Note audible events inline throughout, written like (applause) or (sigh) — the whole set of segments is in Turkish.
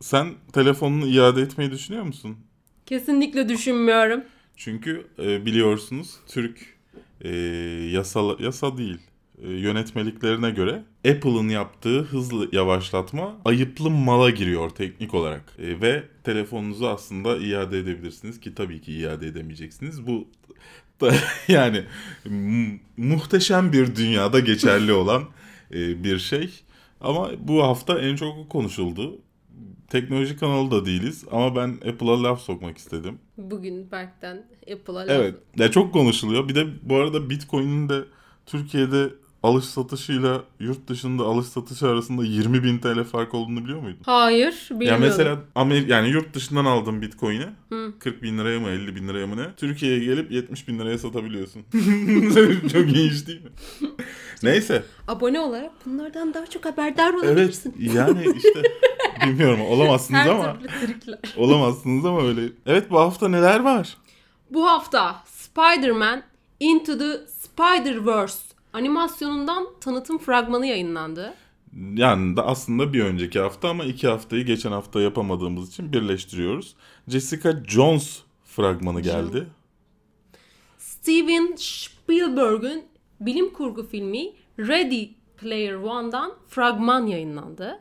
sen telefonunu iade etmeyi düşünüyor musun? Kesinlikle düşünmüyorum. Çünkü e, biliyorsunuz Türk e, yasal yasa değil e, yönetmeliklerine göre Apple'ın yaptığı hızlı yavaşlatma ayıplı mala giriyor teknik olarak. E, ve telefonunuzu aslında iade edebilirsiniz ki tabii ki iade edemeyeceksiniz. Bu da, (laughs) yani mu- muhteşem bir dünyada geçerli olan e, bir şey. Ama bu hafta en çok konuşuldu. Teknoloji kanalı da değiliz ama ben Apple'a laf sokmak istedim. Bugün Berk'ten Apple'a laf- Evet. Ya çok konuşuluyor. Bir de bu arada Bitcoin'in de Türkiye'de alış satışıyla yurt dışında alış satışı arasında 20 bin TL fark olduğunu biliyor muydun? Hayır bilmiyordum. Ya mesela Amer yani yurt dışından aldın Bitcoin'i Hı. 40 bin liraya mı 50 bin liraya mı ne? Türkiye'ye gelip 70 bin liraya satabiliyorsun. (laughs) çok iyi iş değil mi? (laughs) Neyse. Abone olarak bunlardan daha çok haberdar Evet olabilirsin. yani işte (laughs) bilmiyorum olamazsınız Her ama olamazsınız ama öyle. Evet bu hafta neler var? Bu hafta Spider-Man Into the Spider-Verse animasyonundan tanıtım fragmanı yayınlandı. Yani da aslında bir önceki hafta ama iki haftayı geçen hafta yapamadığımız için birleştiriyoruz. Jessica Jones fragmanı geldi. Steven Spielberg'ün bilim kurgu filmi Ready Player One'dan fragman yayınlandı.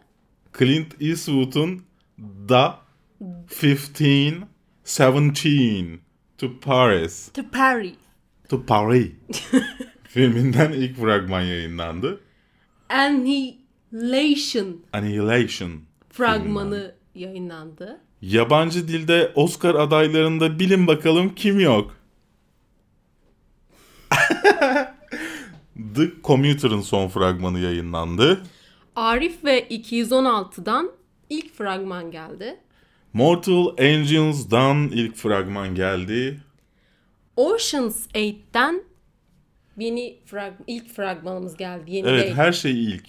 Clint Eastwood'un Da 15 17 to Paris To Paris. to Paris (laughs) filminden ilk fragman yayınlandı. Annihilation Annihilation. fragmanı yayınlandı. Yabancı dilde Oscar adaylarında bilin bakalım kim yok. (laughs) The Commuter'ın son fragmanı yayınlandı. Arif ve 216'dan ilk fragman geldi. Mortal Engines"dan ilk fragman geldi. Ocean's 8'ten yeni frag ilk fragmanımız geldi. Yeni Evet değil. her şey ilk.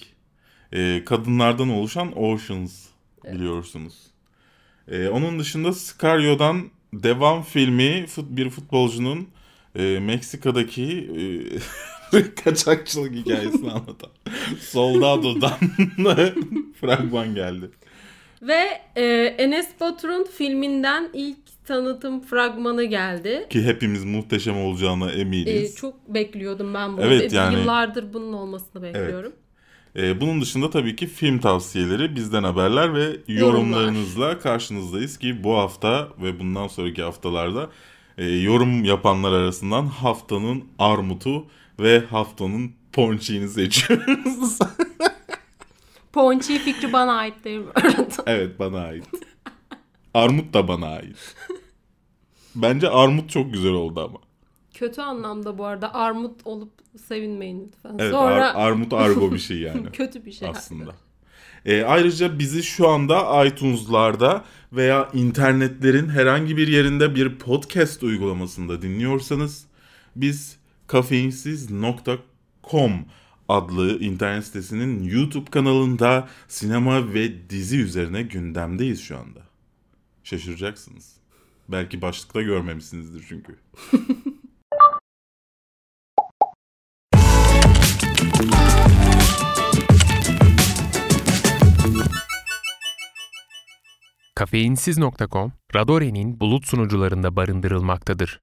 Ee, kadınlardan oluşan Oceans biliyorsunuz. Ee, onun dışında Sicario'dan devam filmi fut, bir futbolcunun e, Meksika'daki e, (laughs) kaçakçılık hikayesini (laughs) anlatan Soldado'dan (laughs) fragman geldi. Ve e, Enes Batur'un filminden ilk tanıtım fragmanı geldi. Ki hepimiz muhteşem olacağına E, eminiz. çok bekliyordum ben bunu. Evet, Ve yani- Yıllardır bunun olmasını bekliyorum. Ee, bunun dışında tabii ki film tavsiyeleri, bizden haberler ve yorumlarınızla karşınızdayız ki bu hafta ve bundan sonraki haftalarda e, yorum yapanlar arasından haftanın armutu ve haftanın ponçiğini seçiyoruz. (laughs) Ponçi fikri bana ait değil evet bana ait. Armut da bana ait. Bence armut çok güzel oldu ama. Kötü anlamda bu arada armut olup sevinmeyin lütfen. Evet Sonra ar- armut argo bir şey yani. (laughs) kötü bir şey. aslında. E, ayrıca bizi şu anda iTunes'larda veya internetlerin herhangi bir yerinde bir podcast uygulamasında dinliyorsanız biz kafeinsiz.com adlı internet sitesinin YouTube kanalında sinema ve dizi üzerine gündemdeyiz şu anda. Şaşıracaksınız. Belki başlıkta görmemişsinizdir çünkü. Kafeinsiz.com, Radore'nin bulut sunucularında barındırılmaktadır.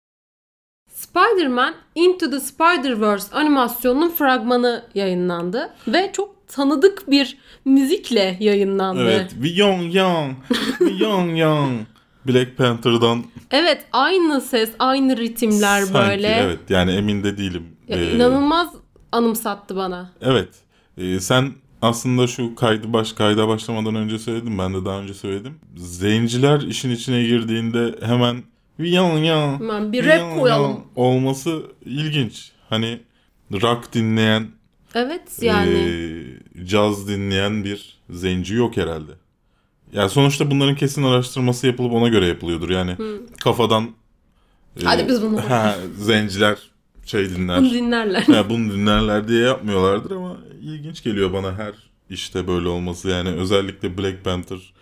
Spider-Man Into the Spider-Verse animasyonunun fragmanı yayınlandı. Ve çok tanıdık bir müzikle yayınlandı. Evet. Young young. Young young. Black Panther'dan Evet, aynı ses, aynı ritimler Sanki, böyle. Evet yani emin de değilim. Ya, Ee, inanılmaz anımsattı bana. Evet. Ee, sen aslında şu kaydı baş kayda başlamadan önce söyledim. Ben de daha önce söyledim. Zenciler işin içine girdiğinde hemen yan yan Hemen bir rap koyalım. olması ilginç. Hani rock dinleyen, Evet yani. ee, caz dinleyen bir zenci yok herhalde. Yani sonuçta bunların kesin araştırması yapılıp ona göre yapılıyordur. Yani kafadan ee, Hadi biz bunu- ha, zenciler şey dinler. Bunu dinlerler. Ya bunu dinlerler diye yapmıyorlardır ama ilginç geliyor bana her işte böyle olması yani özellikle Black Panther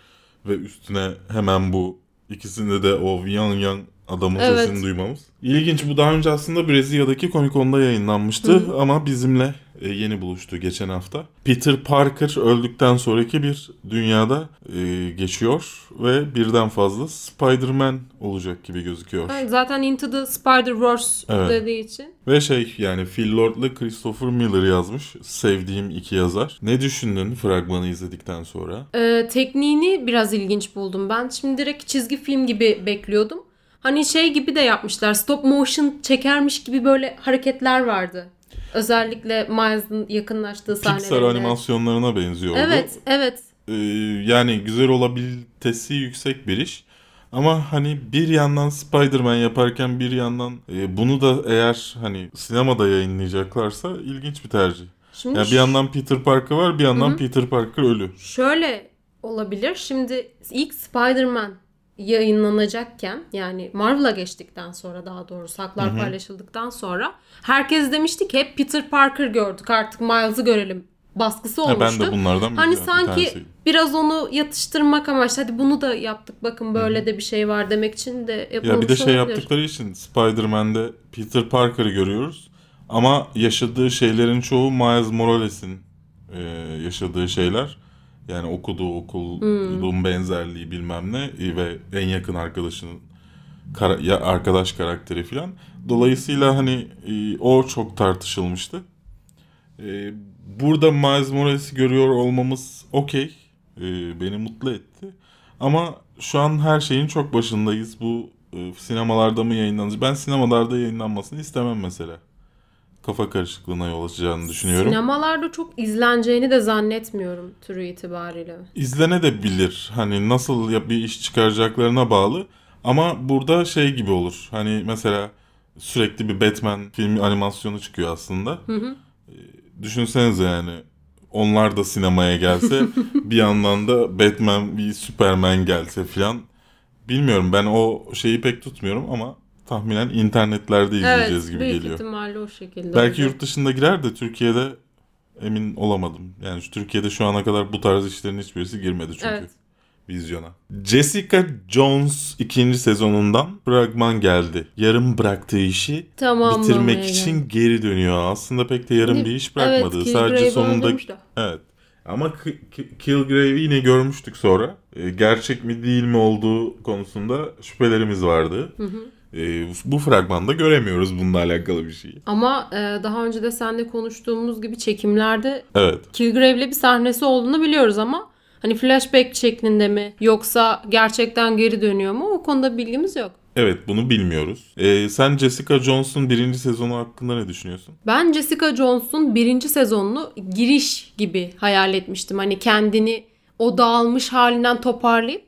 ve üstüne hemen bu ikisinde de o young young adamın Evet. sesini duymamız. İlginç bu daha önce aslında Brezilya'daki Comic Con'da yayınlanmıştı ama bizimle e, yeni buluştu geçen hafta. Peter Parker öldükten sonraki bir dünyada e, geçiyor ve birden fazla Spider-Man olacak gibi gözüküyor. Evet, zaten Into the Spider-Verse Evet. dediği için. Ve şey yani Phil Lord'la Christopher Miller yazmış. Sevdiğim iki yazar. Ne düşündün fragmanı izledikten sonra? Ee, tekniğini biraz ilginç buldum. Ben şimdi direkt çizgi film gibi bekliyordum. Hani şey gibi de yapmışlar. Stop motion çekermiş gibi böyle hareketler vardı. Özellikle Miles'ın yakınlaştığı sahnelerinde. Pixar animasyonlarına benziyordu. Evet, evet. Ee, yani güzel olabilitesi yüksek bir iş. Ama hani bir yandan Spider-Man yaparken bir yandan e, bunu da eğer hani sinemada yayınlayacaklarsa ilginç bir tercih. Şimdi Yani bir yandan Peter Parker var bir yandan Peter Parker ölü. Şöyle olabilir. Şimdi ilk Spider-Man yayınlanacakken yani Marvel'a geçtikten sonra daha doğrusu haklar paylaşıldıktan sonra herkes demişti ki hep Peter Parker gördük artık Miles'ı görelim baskısı Ha, olmuştu. ben de bunlardan bir, Hani bir sanki tanesiyim. biraz onu yatıştırmak amaçlı hadi bunu da yaptık bakın böyle de bir şey var demek için de yapılmış Ya bir de şey olabilir. yaptıkları için Spider-Man'de Peter Parker'ı görüyoruz. Ama yaşadığı şeylerin çoğu Miles Morales'in e, yaşadığı şeyler. Yani okuduğu okulun benzerliği bilmem ne e, ve en yakın arkadaşının kara- ya arkadaş karakteri falan. Dolayısıyla hani e, o çok tartışılmıştı. E, burada Miles Morales'i görüyor olmamız okey. E, beni mutlu etti. Ama şu an her şeyin çok başındayız. Bu e, sinemalarda mı yayınlanacak? Ben sinemalarda yayınlanmasını istemem mesela. Kafa karışıklığına yol açacağını düşünüyorum. Sinemalarda çok izleneceğini de zannetmiyorum türü itibariyle. İzlene de bilir. Hani nasıl bir iş çıkaracaklarına bağlı. Ama burada şey gibi olur. Hani mesela sürekli bir Batman filmi animasyonu çıkıyor aslında. Ee, Düşünsenize yani onlar da sinemaya gelse (laughs) bir yandan da Batman bir Superman gelse filan. Bilmiyorum ben o şeyi pek tutmuyorum ama tahminen internetlerde izleyeceğiz evet, gibi büyük geliyor. ihtimalle o şekilde. Belki olacak. yurt dışında girer de Türkiye'de emin olamadım. Yani şu Türkiye'de şu ana kadar bu tarz işlerin hiçbirisi girmedi çünkü Evet. vizyona. Jessica Jones ikinci sezonundan fragman geldi. Yarım bıraktığı işi bitirmek için geri dönüyor. Aslında pek de yarım bir iş bırakmadı. Evet, Sadece sonunda. Evet. Ama Kilgrave'i yine görmüştük sonra. Ee, gerçek mi değil mi olduğu konusunda şüphelerimiz vardı. Ee, bu fragmanda göremiyoruz bununla alakalı bir şeyi. Ama e, daha önce de seninle konuştuğumuz gibi çekimlerde Evet. Kilgrave'le bir sahnesi olduğunu biliyoruz ama hani flashback şeklinde mi yoksa gerçekten geri dönüyor mu o konuda bilgimiz yok. Evet bunu bilmiyoruz. Ee, sen Jessica Jones'un birinci sezonu hakkında ne düşünüyorsun? Ben Jessica Jones'un birinci sezonunu giriş gibi hayal etmiştim. Hani kendini o dağılmış halinden toparlayıp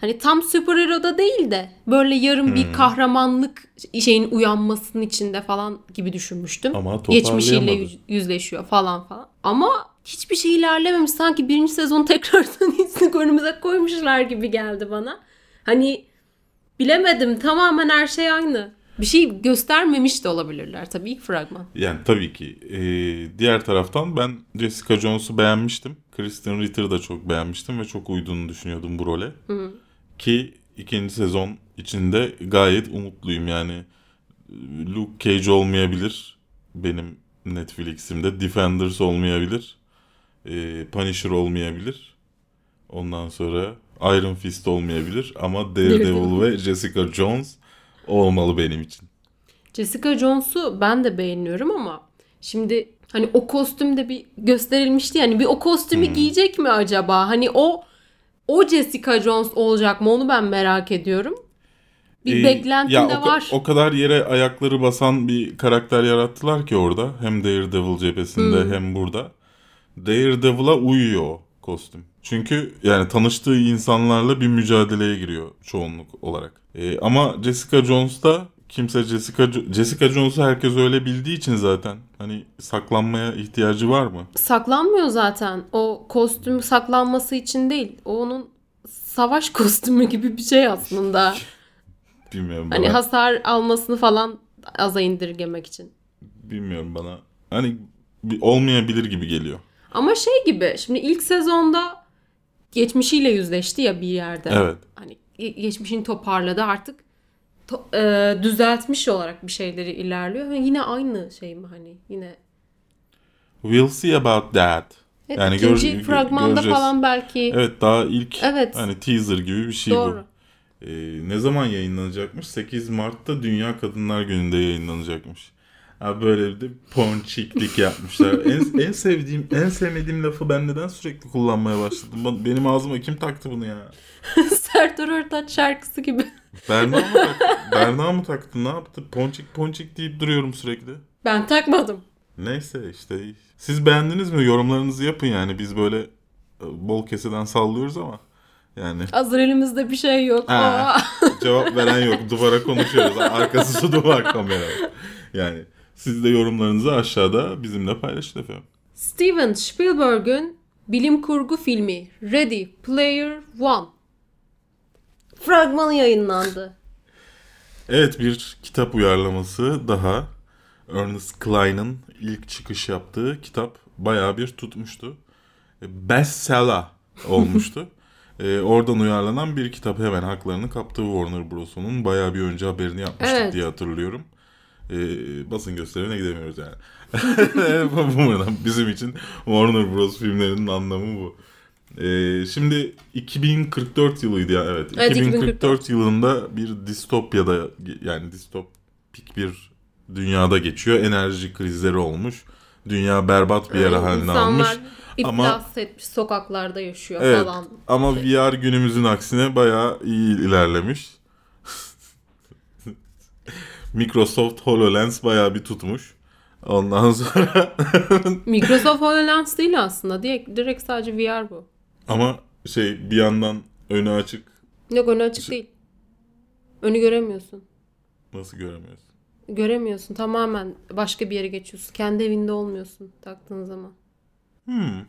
hani tam süperhero da değil de böyle yarım Hmm. bir kahramanlık şeyin uyanmasının içinde falan gibi düşünmüştüm. Ama Geçmişiyle yüzleşiyor falan falan. Ama hiçbir şey ilerlememiş. Sanki birinci sezon (laughs) tekrardan istek önümüze koymuşlar gibi geldi bana. Hani bilemedim tamamen her şey aynı. Bir şey göstermemiş de olabilirler tabii ilk fragman. Yani tabii ki. Ee, diğer taraftan ben Jessica Jones'u beğenmiştim. Kristen Ritter'ı da çok beğenmiştim ve çok uyduğunu düşünüyordum bu role. Ki ikinci sezon içinde gayet umutluyum yani. Luke Cage olmayabilir benim Netflix'imde. Defenders olmayabilir. Ee, Punisher olmayabilir. Ondan sonra Iron Fist olmayabilir. Ama Daredevil Daredevil. ve Jessica Jones olmalı benim için. Jessica Jones'u ben de beğeniyorum ama şimdi hani o kostümde bir gösterilmişti yani bir o kostümü Hmm. giyecek mi acaba? Hani o o Jessica Jones olacak mı onu ben merak ediyorum. Bir Ee, beklentim ya de o, var. O kadar yere ayakları basan bir karakter yarattılar ki orada. Hem Daredevil cephesinde Hmm. hem burada. Daredevil'a uyuyor o kostüm. Çünkü yani tanıştığı insanlarla bir mücadeleye giriyor çoğunluk olarak. Ee, ama Jessica Jones'ta kimse Jessica Jessica Jones'u herkes öyle bildiği için zaten hani saklanmaya ihtiyacı var mı? Saklanmıyor zaten. O kostüm saklanması için değil. O onun savaş (laughs) kostümü gibi bir şey aslında. (laughs) Bilmiyorum hani bana. hasar almasını falan aza indirgemek için. Bilmiyorum bana. Hani olmayabilir gibi geliyor. Ama şey gibi şimdi ilk sezonda geçmişiyle yüzleşti ya bir yerde. Evet. Hani ge- geçmişini toparladı artık e, düzeltmiş olarak bir şeyleri ilerliyor. Hani yine aynı şey mi hani yine We'll see about that. Evet, Yani ikinci gör- fragmanda göreceğiz. falan belki Evet daha ilk Evet. hani teaser gibi bir şey doğru. bu. Ee, ne zaman yayınlanacakmış? 8 Mart'ta Dünya Kadınlar Günü'nde yayınlanacakmış. Ha böyle bir de ponçiklik yapmışlar. en, en sevdiğim, en sevmediğim lafı ben neden sürekli kullanmaya başladım? Benim ağzıma kim taktı bunu ya? (laughs) Serdar Ortaç şarkısı gibi. Berna mı taktı? Berna mı taktı? Ne yaptı? Ponçik ponçik deyip duruyorum sürekli. Ben takmadım. Neyse işte. Siz beğendiniz mi? Yorumlarınızı yapın yani. Biz böyle e, bol keseden sallıyoruz ama. Yani Hazır elimizde bir şey yok. Ha. Cevap veren yok. Duvara konuşuyoruz. Arkası su duvar kamera. Yani siz de yorumlarınızı aşağıda bizimle paylaşın efendim. Steven Spielberg'ün bilim kurgu filmi Ready Player One fragmanı yayınlandı. Evet bir kitap uyarlaması daha. Ernest Cline'ın ilk çıkış yaptığı kitap bayağı bir tutmuştu. Bestseller olmuştu. Ee, (laughs) oradan uyarlanan bir kitap hemen haklarını kaptığı Warner Bros'un bayağı bir önce haberini yapmıştık Evet. diye hatırlıyorum. Ee, basın gösterimine gidemiyoruz yani. (laughs) Buradan bizim için Warner Bros filmlerinin anlamı bu. Ee, şimdi 2044 yılıydı ya evet. Evet, 2044 yılında bir distopyada yani distopik bir dünyada geçiyor. Enerji krizleri olmuş. Dünya berbat bir yere haline almış. iflas etmiş sokaklarda yaşıyor Evet falan. ama Şey. VR günümüzün aksine bayağı iyi ilerlemiş. Microsoft HoloLens bayağı bir tutmuş. Ondan (laughs) sonra Microsoft HoloLens değil aslında. Direkt, direkt sadece VR bu. ama şey bir yandan önü açık Yok önü açık Şey- değil. Önü göremiyorsun. nasıl göremiyorsun? Göremiyorsun. Tamamen başka bir yere geçiyorsun. Kendi evinde olmuyorsun taktığın zaman. Hmm.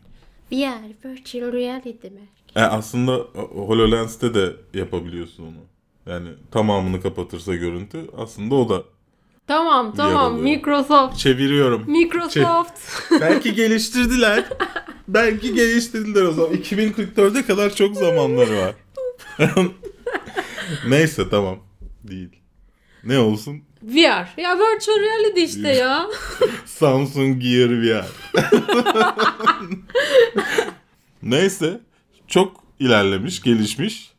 VR, virtual reality demek. E aslında HoloLens'te de yapabiliyorsun onu. Yani tamamını kapatırsa görüntü aslında o da Tamam tamam oluyor. Microsoft. çeviriyorum. Microsoft. (laughs) Belki geliştirdiler. Belki geliştirdiler o zaman. 2044'e kadar çok zamanları var. (laughs) Neyse tamam. Değil. Ne olsun? VR. Ya virtual reality işte ya. (laughs) Samsung Gear VR. Neyse. Çok ilerlemiş, gelişmiş.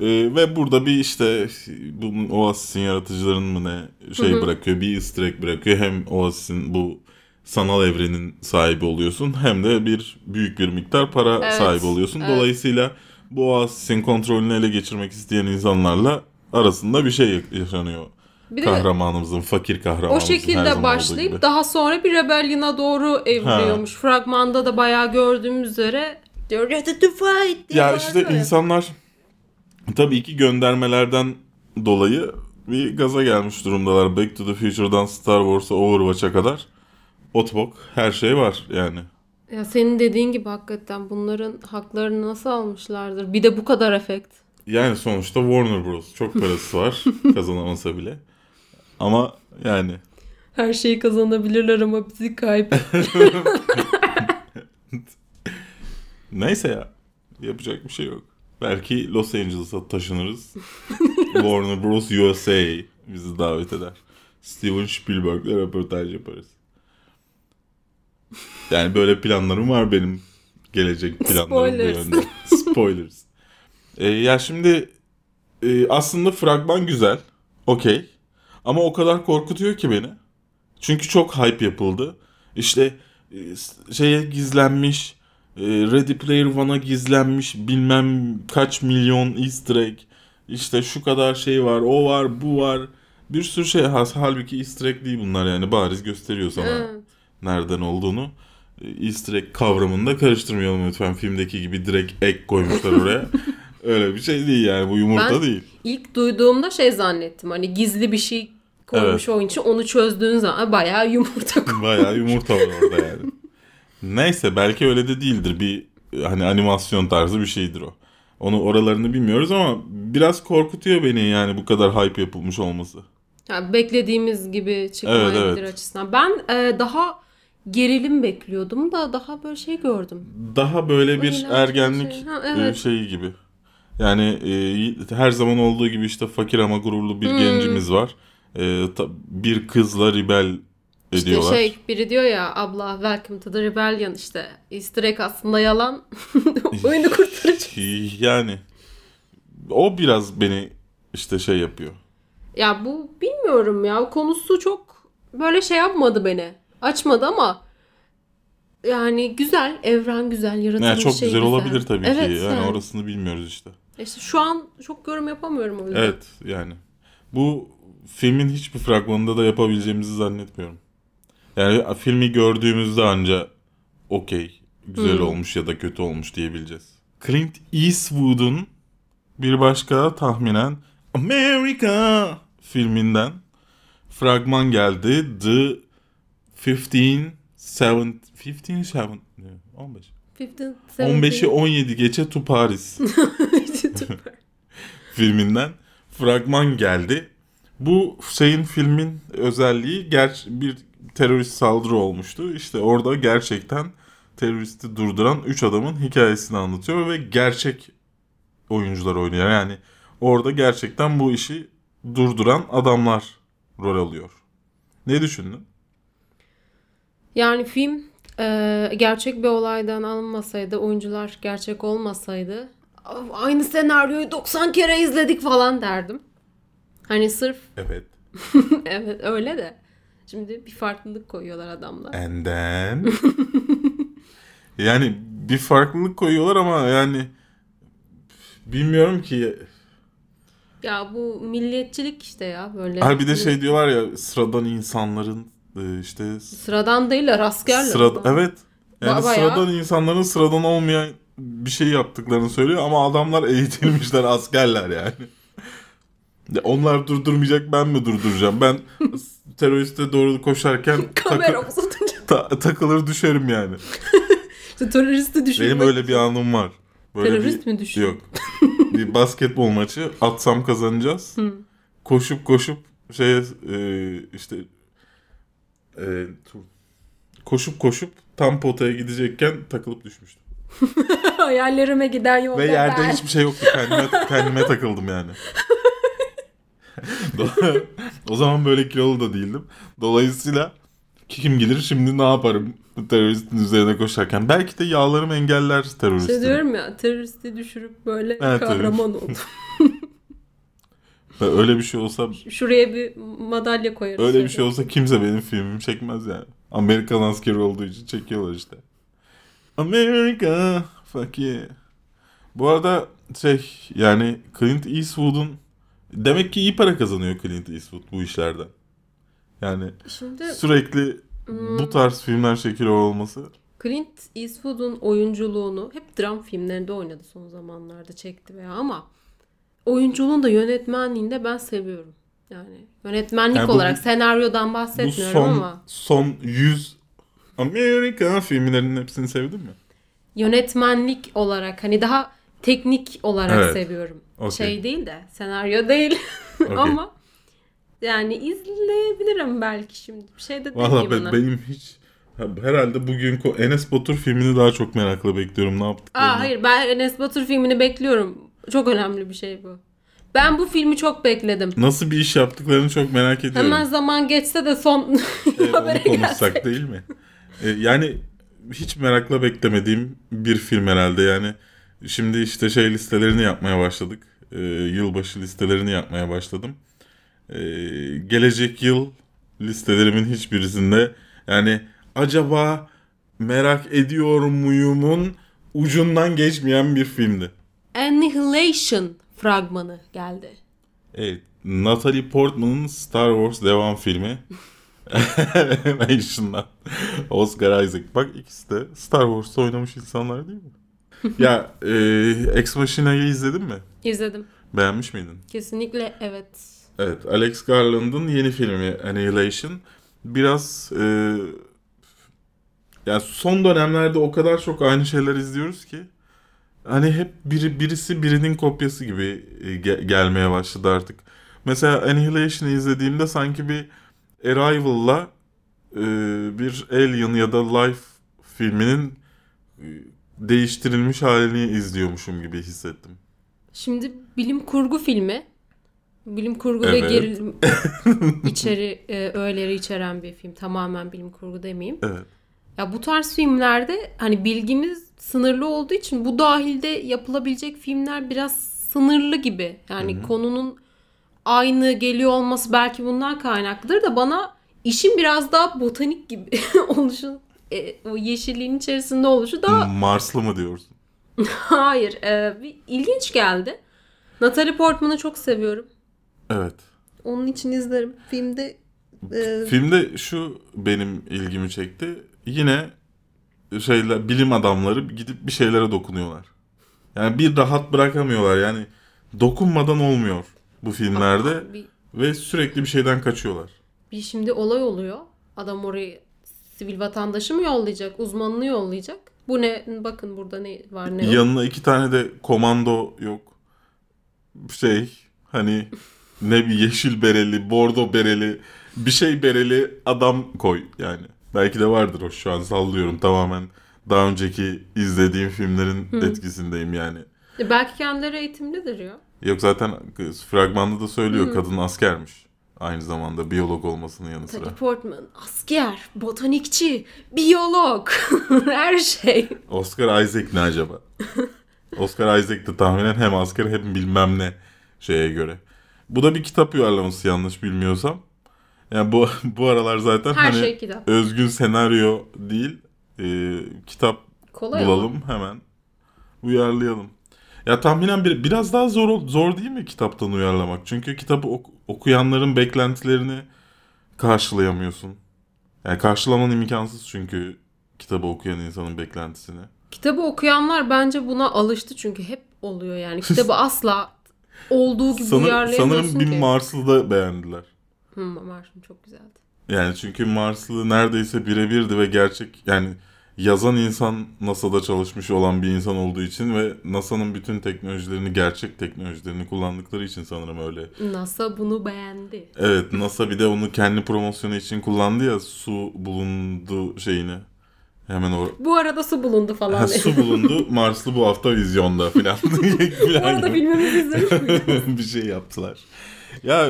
Ee, ve burada bir işte bunun Oasis'in yaratıcılarının mı ne şey bırakıyor. Bir easter egg bırakıyor. Hem Oasis'in bu sanal evrenin sahibi oluyorsun. Hem de bir büyük bir miktar para Evet, sahibi oluyorsun. evet. Dolayısıyla bu Oasis'in kontrolünü ele geçirmek isteyen insanlarla arasında bir şey yaşanıyor. Bir de kahramanımızın, fakir o kahramanımızın her şekilde başlayıp daha sonra bir rebellion'a doğru evriliyormuş. Fragmanda da bayağı gördüğümüz üzere Ya işte insanlar tabii ki göndermelerden dolayı bir gaza gelmiş durumdalar. Back to the Future'dan Star Wars'a Overwatch'a kadar otbok her şey var yani. Ya senin dediğin gibi hakikaten bunların haklarını nasıl almışlardır? Bir de bu kadar efekt. Yani sonuçta Warner Bros. Çok (laughs) parası var kazanamasa bile. Ama yani Her şeyi kazanabilirler ama bizi kayıp. (laughs) neyse ya yapacak bir şey yok. Belki Los Angeles'a taşınırız. (laughs) Warner Bros. USA bizi davet eder. Steven Spielberg'le röportaj yaparız. Yani böyle planlarım var benim. Gelecek (laughs) planlarım bu Spoilers. yönde. Spoilers. Ee, ya şimdi e, aslında fragman güzel. Okey. Ama o kadar korkutuyor ki beni. Çünkü çok hype yapıldı. İşte e, şeye gizlenmiş, Ready Player One'a gizlenmiş bilmem kaç milyon easter egg. İşte şu kadar şey var, o var, bu var. Bir sürü şey. Has- Halbuki easter egg değil bunlar yani bariz gösteriyor sana Evet. nereden olduğunu. E, Easter egg kavramını da karıştırmayalım lütfen. Filmdeki gibi direkt egg koymuşlar (laughs) oraya. Öyle bir şey değil yani bu yumurta Ben- değil. İlk duyduğumda şey zannettim. Hani gizli bir şey koymuş oyun için onu çözdüğün zaman bayağı yumurta (laughs) koy- Bayağı yumurta var orada yani. Neyse belki öyle de değildir. Bir hani animasyon tarzı bir şeydir o. Onu oralarını bilmiyoruz ama biraz korkutuyor beni yani bu kadar hype yapılmış olması. Yani beklediğimiz gibi çıkmayabilir Evet, evet. açısından. Ben e, daha gerilim bekliyordum da daha böyle şey gördüm. Daha böyle bir Eğlenceli ergenlik şey. Ha, e, evet. şeyi gibi. Yani e, her zaman olduğu gibi işte fakir ama gururlu bir Hmm. gencimiz var. E, ta- bir kızla rebel İşte şey biri diyor ya abla welcome to the rebellion işte easter egg aslında yalan (laughs) oyunu kurtaracak. (laughs) Yani o biraz beni işte şey yapıyor. Ya bu bilmiyorum ya konusu çok böyle şey yapmadı beni. Açmadı ama yani güzel evren güzel yaratılmış Yani çok şey güzel olabilir tabii evet, ki. Yani, yani. orasını bilmiyoruz işte. İşte şu an çok yorum yapamıyorum o yüzden. Evet yani. Bu filmin hiçbir fragmanında da yapabileceğimizi zannetmiyorum. Yani filmi gördüğümüzde anca okey güzel Hmm. olmuş ya da kötü olmuş diyebileceğiz. Clint Eastwood'un bir başka tahminen America filminden fragman geldi. The 15 7 15 7 15 15, 15'i 17 geçe to Paris (laughs) (laughs) filminden fragman geldi. Bu şeyin filmin özelliği ger bir terörist saldırı olmuştu. İşte orada gerçekten teröristi durduran 3 adamın hikayesini anlatıyor ve gerçek oyuncular oynuyor. Yani orada gerçekten bu işi durduran adamlar rol alıyor. Ne düşündün? Yani film e, gerçek bir olaydan alınmasaydı, oyuncular gerçek olmasaydı aynı senaryoyu 90 kere izledik falan derdim. Hani sırf Evet. (laughs) evet öyle de. Şimdi bir farklılık koyuyorlar adamlar. And then... (laughs) yani bir farklılık koyuyorlar ama yani bilmiyorum ki. Ya bu milliyetçilik işte ya böyle. Ha bir de Hani şey diyorlar ya sıradan insanların e, işte sıradan değiller askerler. sırada falan. evet. Yani Ba- bayağı- sıradan insanların sıradan olmayan bir şey yaptıklarını söylüyor ama adamlar eğitilmişler askerler yani. Onlar durdurmayacak ben mi durduracağım? Ben teröriste doğru koşarken (laughs) Kamera ta- takılır düşerim yani. (laughs) İşte teröristi düşürmek. Benim öyle bir anım var. Böyle Terörist bir, mi düşün? Yok. bir basketbol maçı atsam kazanacağız. Koşup koşup şeye e, işte e, koşup koşup tam potaya gidecekken takılıp düşmüştüm. (laughs) Hayallerime giden yolda Ve yerde ben. hiçbir şey yoktu. Kendime, kendime takıldım yani. (laughs) O zaman böyle kilolu da değildim. Dolayısıyla kim bilir şimdi ne yaparım teröristin üzerine koşarken. Belki de yağlarım engeller teröristi. Şey diyorum ya teröristi düşürüp böyle Evet, kahraman (laughs) oldu. Ve Öyle bir şey olsa Şuraya bir madalya koyarız. öyle bir şey olsa kimse benim filmimi çekmez yani. Amerikan askeri olduğu için çekiyorlar işte. Amerika fuck yeah. Bu arada şey yani Clint Eastwood'un demek ki iyi para kazanıyor Clint Eastwood bu işlerden. Yani Şimdi sürekli Hmm. bu tarz filmler çekiliyor olması. Clint Eastwood'un oyunculuğunu hep dram filmlerinde oynadı son zamanlarda çekti veya ama oyunculuğun da yönetmenliğini de ben seviyorum. Yani yönetmenlik Yani bu- olarak senaryodan Bu bahsetmiyorum son ama son 100 Amerika filmlerinin hepsini sevdin mi? yönetmenlik olarak hani daha teknik olarak Evet. seviyorum. Okey. Şey değil de senaryo değil (laughs) Okey. ama yani izleyebilirim belki şimdi. Bir şey de Valla ben, benim hiç herhalde bugün Enes Batur filmini daha çok merakla bekliyorum ne yaptıklarını. Aa, hayır ben Enes Batur filmini bekliyorum. Çok önemli bir şey bu. Ben bu filmi çok bekledim. Nasıl bir iş yaptıklarını çok merak ediyorum. Hemen zaman geçse de son (laughs) habere onu konuşsak gelsek. değil mi? Ee, yani hiç merakla beklemediğim bir film herhalde yani. Şimdi işte şey listelerini yapmaya başladık. Ee, yılbaşı listelerini yapmaya başladım. Ee, gelecek yıl listelerimin hiçbirisinde yani acaba merak ediyor muyumun ucundan geçmeyen bir filmdi. Annihilation fragmanı geldi. Evet. Natalie Portman'ın Star Wars devam filmi. (laughs) Animation'dan. Oscar Isaac. Bak ikisi de Star Wars'ta oynamış insanlar değil mi? (laughs) ya e, Ex Machina'yı izledin mi? İzledim. Beğenmiş miydin? Kesinlikle evet. Evet. Alex Garland'ın yeni filmi Annihilation. Biraz e, yani son dönemlerde o kadar çok aynı şeyler izliyoruz ki hani hep biri birisi birinin kopyası gibi e, ge- gelmeye başladı artık. Mesela Annihilation'ı izlediğimde sanki bir Arrival'la e, bir Alien ya da Life filminin e, değiştirilmiş halini izliyormuşum gibi hissettim. Şimdi bilim kurgu filmi. Bilim kurgu Evet. ve gerilim (laughs) içeri e, öğeleri içeren bir film. Tamamen bilim kurgu demeyeyim. Evet. Ya bu tarz filmlerde hani bilgimiz sınırlı olduğu için bu dahilde yapılabilecek filmler biraz sınırlı gibi. Yani konunun aynı geliyor olması belki bundan kaynaklıdır da bana işin biraz daha botanik gibi (laughs) oluşu, e, o yeşilliğin içerisinde oluşu daha Marslı mı diyorsun? (laughs) hayır e, bir ilginç geldi. Natalie Portman'ı çok seviyorum. Evet. Onun için izlerim. Filmde e, Filmde şu benim ilgimi çekti. Yine şeyler bilim adamları gidip bir şeylere dokunuyorlar. Yani bir rahat bırakamıyorlar. Yani dokunmadan olmuyor bu filmlerde bir, ve sürekli bir şeyden kaçıyorlar. bir şimdi olay oluyor. Adam oraya sivil vatandaşı mı yollayacak? Uzmanını yollayacak. Bu ne? Bakın burada ne var ne yok. Yanına iki tane de komando yok. Şey hani ne bir yeşil bereli, bordo bereli, bir şey bereli adam koy yani. Belki de vardır o şu an sallıyorum tamamen daha önceki izlediğim filmlerin etkisindeyim yani. E, Belki kendileri eğitimlidir ya. Yok zaten fragmanda da söylüyor kadın askermiş. Aynı zamanda biyolog olmasının yanı sıra. Natalie Portman asker, botanikçi, biyolog, (laughs) her şey. Oscar Isaac ne acaba? (laughs) Oscar Isaac de tahminen hem asker hem bilmem ne şeye göre. Bu da bir kitap uyarlaması yanlış bilmiyorsam. Yani bu (laughs) bu aralar zaten Her hani şey kitap. özgün senaryo değil e, kitap Kolay ama. bulalım hemen uyarlayalım. Ya tahminen bir, biraz daha zor zor değil mi kitaptan uyarlamak? Çünkü kitabı ok- okuyanların beklentilerini karşılayamıyorsun. Yani karşılaman imkansız çünkü kitabı okuyan insanın beklentisini. Kitabı okuyanlar bence buna alıştı çünkü hep oluyor yani. Kitabı (laughs) asla olduğu gibi Sanır, uyarlayamıyorsun sanırım bir. Marslı da beğendiler. Hı, Mars'ım çok güzeldi. Yani çünkü Marslı neredeyse birebirdi ve gerçek yani yazan insan NASA'da çalışmış olan bir insan olduğu için ve NASA'nın bütün teknolojilerini gerçek teknolojilerini kullandıkları için sanırım öyle. NASA bunu beğendi. Evet NASA bir de onu kendi promosyonu için kullandı ya su bulundu şeyini. Hemen o Bu arada su bulundu falan. ha, su bulundu Marslı bu hafta vizyonda filan. (laughs) Bu arada gibi. filmimizi izlemiş (laughs) bir şey yaptılar. Ya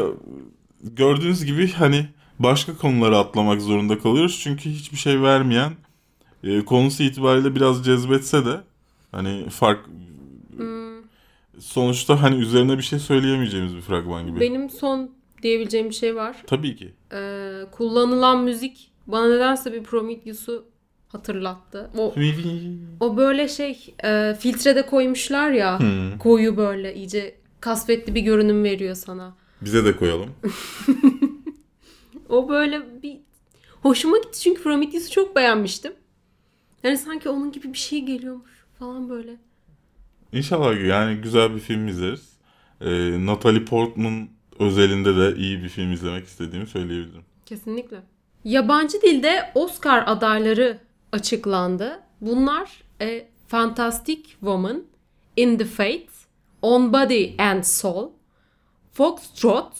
gördüğünüz gibi hani başka konuları atlamak zorunda kalıyoruz. Çünkü hiçbir şey vermeyen e, konusu itibariyle biraz cezbetse de hani fark sonuçta hani üzerine bir şey söyleyemeyeceğimiz bir fragman gibi. Benim son diyebileceğim bir şey var. Tabii ki. Ee, kullanılan müzik bana nedense bir Prometheus'u hatırlattı. O, (laughs) o böyle şey e, filtrede koymuşlar ya Hmm. koyu böyle iyice kasvetli bir görünüm veriyor sana. Bize de koyalım. (laughs) O böyle bir hoşuma gitti çünkü Prometheus'u çok beğenmiştim. Yani sanki onun gibi bir şey geliyormuş falan böyle. İnşallah yani güzel bir film izleriz. E, Natalie Portman özelinde de iyi bir film izlemek istediğimi söyleyebilirim. Kesinlikle. Yabancı dilde Oscar adayları açıklandı. Bunlar e, Fantastic Woman, In the Fate, On Body and Soul, Foxtrot,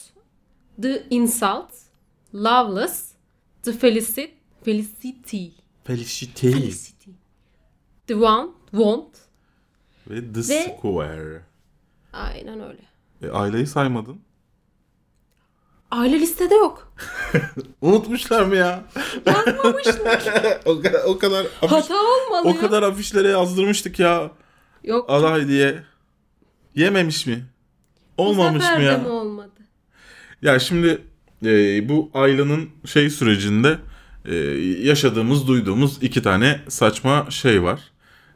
The Insult, Loveless, The Felicity, Felicity, Felicity. Felicity, The One, Want. Ve The Ve- Square. Aynen öyle. E, aileyi saymadın. Aile listede yok. (laughs) Unutmuşlar mı ya? Yazmamışlar. (laughs) o, kadar, o kadar afiş, Hata olmalı o ya. kadar afişlere yazdırmıştık ya Yok. aday diye. Yememiş mi? Olmamış mı ya? mi olmadı? Ya şimdi e, bu Ayla'nın şey sürecinde e, yaşadığımız, duyduğumuz iki tane saçma şey var.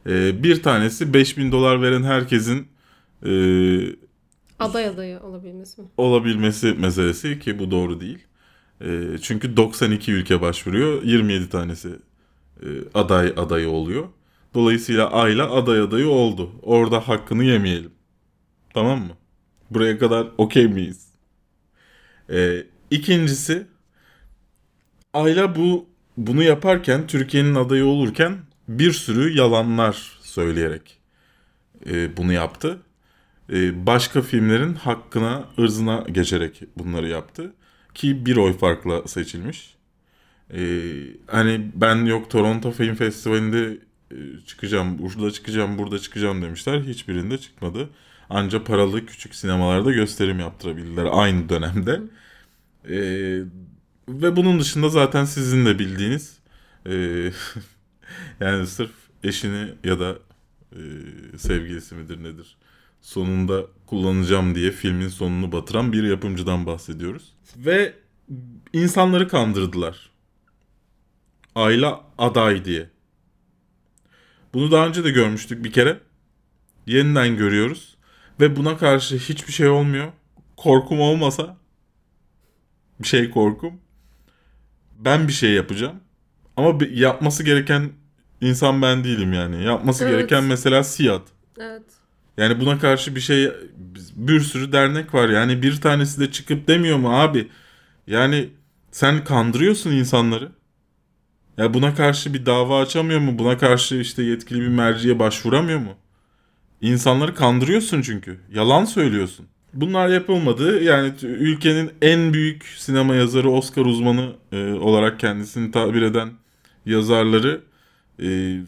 E, bir tanesi 5000 dolar veren herkesin e, Aday adayı olabilmesi mi? olabilmesi meselesi ki bu doğru değil. E, çünkü 92 ülke başvuruyor. 27 tanesi e, aday adayı oluyor. Dolayısıyla Ayla aday adayı oldu. Orada hakkını yemeyelim. Tamam mı? Buraya kadar okey miyiz? E, ikincisi Ayla bu bunu yaparken Türkiye'nin adayı olurken bir sürü yalanlar söyleyerek e, bunu yaptı e, başka filmlerin hakkına, ırzına geçerek bunları yaptı. Ki bir oy farkla seçilmiş. E, hani ben yok Toronto Film Festivali'nde e, çıkacağım, burada çıkacağım, burada çıkacağım demişler. Hiçbirinde çıkmadı. Anca paralı küçük sinemalarda gösterim yaptırabildiler aynı dönemde. E, ve bunun dışında zaten sizin de bildiğiniz e, (laughs) yani sırf eşini ya da e, sevgilisi midir nedir sonunda kullanacağım diye filmin sonunu batıran bir yapımcıdan bahsediyoruz. Ve insanları kandırdılar. Ayla aday diye. Bunu daha önce de görmüştük bir kere. Yeniden görüyoruz. Ve buna karşı hiçbir şey olmuyor. Korkum olmasa bir şey korkum. Ben bir şey yapacağım. Ama bir- yapması gereken insan ben değilim yani. Yapması Evet. gereken mesela Siyad. Evet. Yani buna karşı bir şey bir sürü dernek var. Yani bir tanesi de çıkıp demiyor mu abi? Yani sen kandırıyorsun insanları. Ya buna karşı bir dava açamıyor mu? Buna karşı işte yetkili bir merciye başvuramıyor mu? İnsanları kandırıyorsun çünkü. Yalan söylüyorsun. Bunlar yapılmadı. Yani ülkenin en büyük sinema yazarı, Oscar uzmanı e, olarak kendisini tabir eden yazarları e,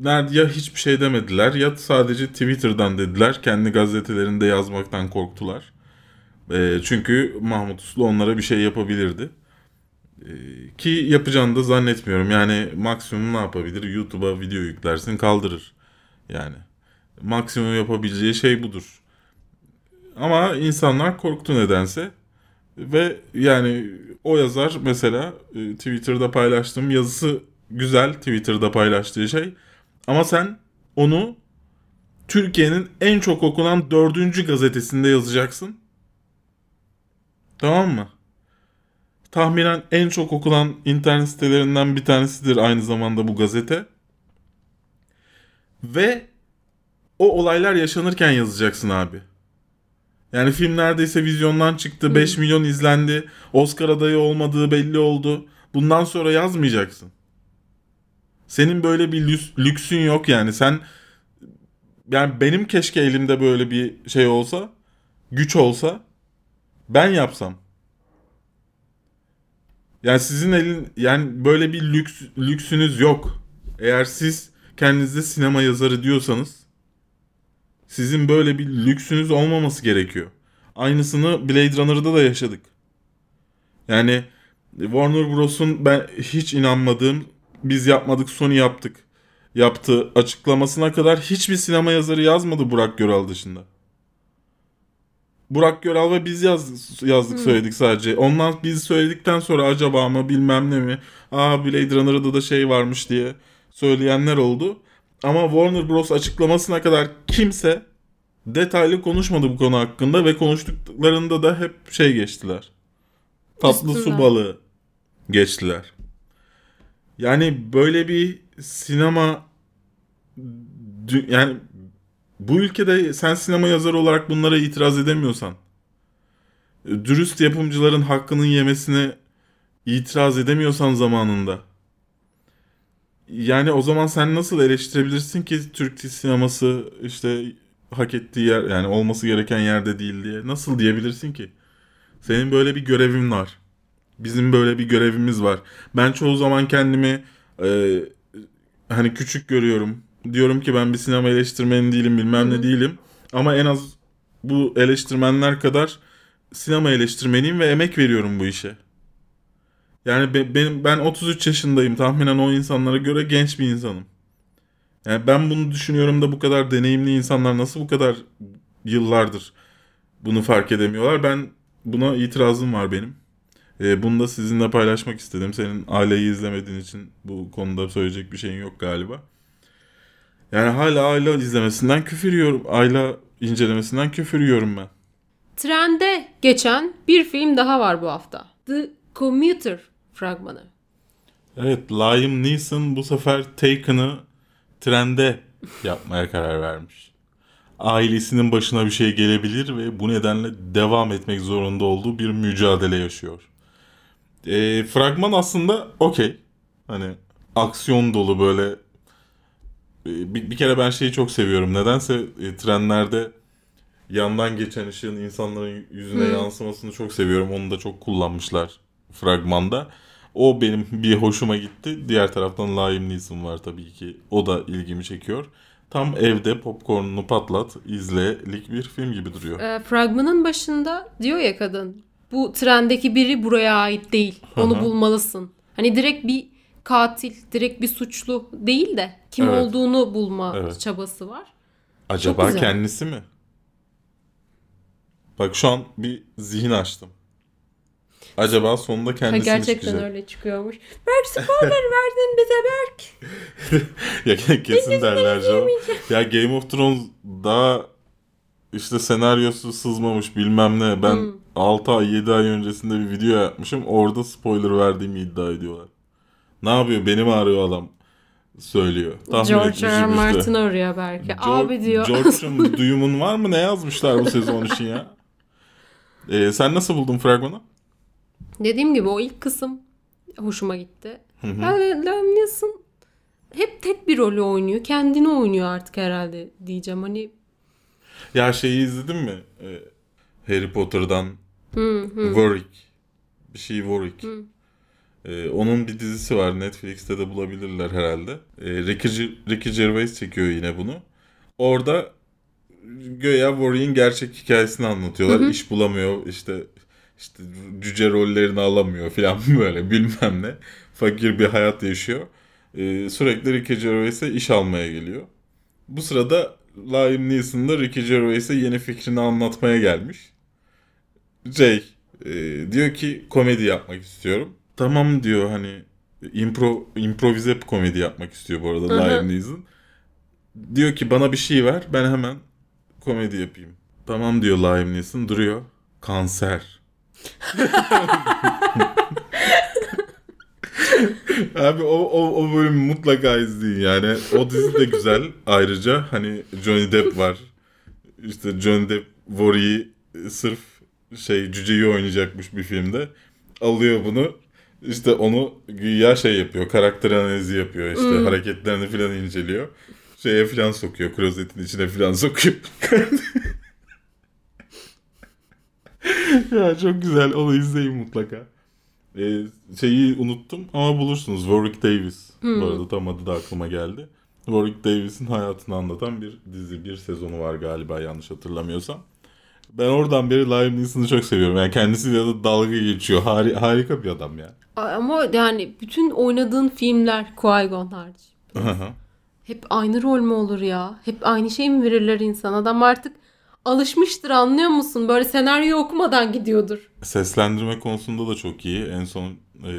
nerede ya hiçbir şey demediler ya sadece Twitter'dan dediler. Kendi gazetelerinde yazmaktan korktular. E, çünkü Mahmut Uslu onlara bir şey yapabilirdi. E, ki yapacağını da zannetmiyorum. Yani maksimum ne yapabilir? YouTube'a video yüklersin kaldırır. Yani maksimum yapabileceği şey budur. Ama insanlar korktu nedense. Ve yani o yazar mesela e, Twitter'da paylaştığım yazısı güzel Twitter'da paylaştığı şey. Ama sen onu Türkiye'nin en çok okunan dördüncü gazetesinde yazacaksın. Tamam mı? Tahminen en çok okunan internet sitelerinden bir tanesidir aynı zamanda bu gazete. Ve o olaylar yaşanırken yazacaksın abi. Yani film neredeyse vizyondan çıktı. 5 milyon izlendi. Oscar adayı olmadığı belli oldu. Bundan sonra yazmayacaksın. Senin böyle bir lüks- lüksün yok yani. Sen yani benim keşke elimde böyle bir şey olsa, güç olsa ben yapsam. Yani sizin elin yani böyle bir lüks lüksünüz yok. Eğer siz kendinize sinema yazarı diyorsanız sizin böyle bir lüksünüz olmaması gerekiyor. Aynısını Blade Runner'da da yaşadık. Yani Warner Bros'un ben hiç inanmadığım biz yapmadık Sony yaptık yaptığı açıklamasına kadar hiçbir sinema yazarı yazmadı Burak Göral dışında. Burak Göral ve biz yaz, yazdık söyledik sadece. Ondan biz söyledikten sonra acaba mı bilmem ne mi? Aa Blade Runner'da da şey varmış diye söyleyenler oldu. Ama Warner Bros açıklamasına kadar kimse detaylı konuşmadı bu konu hakkında ve konuştuklarında da hep şey geçtiler. Tatlı su Üstünden. balığı geçtiler. Yani böyle bir sinema yani bu ülkede sen sinema yazarı olarak bunlara itiraz edemiyorsan dürüst yapımcıların hakkının yemesine itiraz edemiyorsan zamanında yani o zaman sen nasıl eleştirebilirsin ki Türk sineması işte hak ettiği yer yani olması gereken yerde değil diye. Nasıl diyebilirsin ki? Senin böyle bir görevin var. Bizim böyle bir görevimiz var. Ben çoğu zaman kendimi e, hani küçük görüyorum. Diyorum ki ben bir sinema eleştirmeni değilim bilmem ne değilim. Ama en az bu eleştirmenler kadar sinema eleştirmeniyim ve emek veriyorum bu işe. Yani be- benim ben 33 yaşındayım. Tahminen o insanlara göre genç bir insanım. Yani ben bunu düşünüyorum da bu kadar deneyimli insanlar nasıl bu kadar yıllardır bunu fark edemiyorlar? Ben buna itirazım var benim. Ee, bunu da sizinle paylaşmak istedim. Senin aileyi izlemediğin için bu konuda söyleyecek bir şeyin yok galiba. Yani hala aile izlemesinden küfür yiyorum. Aile incelemesinden küfür yiyorum ben. Trende geçen bir film daha var bu hafta. The Commuter fragmanı. Evet, Liam Neeson bu sefer Taken'ı trende yapmaya karar vermiş. Ailesinin başına bir şey gelebilir ve bu nedenle devam etmek zorunda olduğu bir mücadele yaşıyor. E, fragman aslında okey. Hani aksiyon dolu böyle. E, bir, bir kere ben şeyi çok seviyorum. Nedense e, trenlerde yandan geçen ışığın insanların yüzüne yansımasını çok seviyorum. Onu da çok kullanmışlar fragmanda. O benim (laughs) bir hoşuma gitti. Diğer taraftan Liam Neeson var tabii ki. O da ilgimi çekiyor. Tam evde popcornunu patlat, izlelik bir film gibi duruyor. E, fragmanın başında diyor ya kadın bu trendeki biri buraya ait değil. Onu bulmalısın. Hani direkt bir katil, direkt bir suçlu değil de kim Evet. olduğunu bulma Evet. çabası var. Acaba kendisi mi? Bak şu an bir zihin açtım. Acaba sonunda Ha, kendisi mi gerçekten öyle çıkıyormuş. Berk spoiler (laughs) verdin bize Berk. ya kesin derler canım. Ya Game of Thrones daha işte senaryosu sızmamış bilmem ne. Ben Hmm. 6 ay 7 ay öncesinde bir video yapmışım. Orada spoiler verdiğimi iddia ediyorlar. Ne yapıyor? Benim ağrıyor adam. Söylüyor. Tahmin George R. Martin arıyor belki. George- Abi diyor. George'un (laughs) duyumun var mı? Ne yazmışlar bu sezon için ya? (laughs) Ee, sen nasıl buldun fragmanı? Dediğim gibi o ilk kısım hoşuma gitti. Hı hı. Yani Liam Neeson hep tek bir rolü oynuyor. Kendini oynuyor artık herhalde diyeceğim. Hani Ya şeyi izledin mi? Ee, Harry Potter'dan hı hı. Warwick. Bir şey Warwick. Ee, onun bir dizisi var. Netflix'te de bulabilirler herhalde. Ee, Ricky, Ricky Gervais çekiyor yine bunu. Orada göya Warwick'in gerçek hikayesini anlatıyorlar. İş bulamıyor işte işte cüce rollerini alamıyor falan (laughs) böyle bilmem ne. Fakir bir hayat yaşıyor. Ee, sürekli Ricky Gervais'e iş almaya geliyor. Bu sırada Liam Neeson da Ricky Gervais'e yeni fikrini anlatmaya gelmiş. Jay e, diyor ki komedi yapmak istiyorum. Tamam diyor hani impro, improvize bir komedi yapmak istiyor bu arada. Liam Neeson. Diyor ki bana bir şey ver ben hemen komedi yapayım. Tamam diyor Liam Neeson duruyor. Kanser. Abi o, o, o bölümü mutlaka izleyin yani. O dizi de güzel ayrıca. Hani Johnny Depp var. İşte Johnny Depp Warwick'i sırf şey cüceyi oynayacakmış bir filmde. Alıyor bunu. İşte onu güya şey yapıyor. Karakter analizi yapıyor. işte Hmm. hareketlerini falan inceliyor. Şeye falan sokuyor. Klozetin içine falan sokuyor. (laughs) (laughs) ya çok güzel. Onu izleyin mutlaka. Ee, şeyi unuttum ama bulursunuz. Warwick Davis. Bu arada tam adı da aklıma geldi. Warwick Davis'in hayatını anlatan bir dizi, bir sezonu var galiba yanlış hatırlamıyorsam. Ben oradan beri Liam Neeson'ı çok seviyorum. Yani kendisiyle de dalga geçiyor. Hari- harika bir adam ya. Ama yani bütün oynadığın filmler Qui-Gon hariç. Hep aynı rol mü olur ya? Hep aynı şey mi verirler insan? Adam artık alışmıştır anlıyor musun? Böyle senaryo okumadan gidiyordur. Seslendirme konusunda da çok iyi. En son e,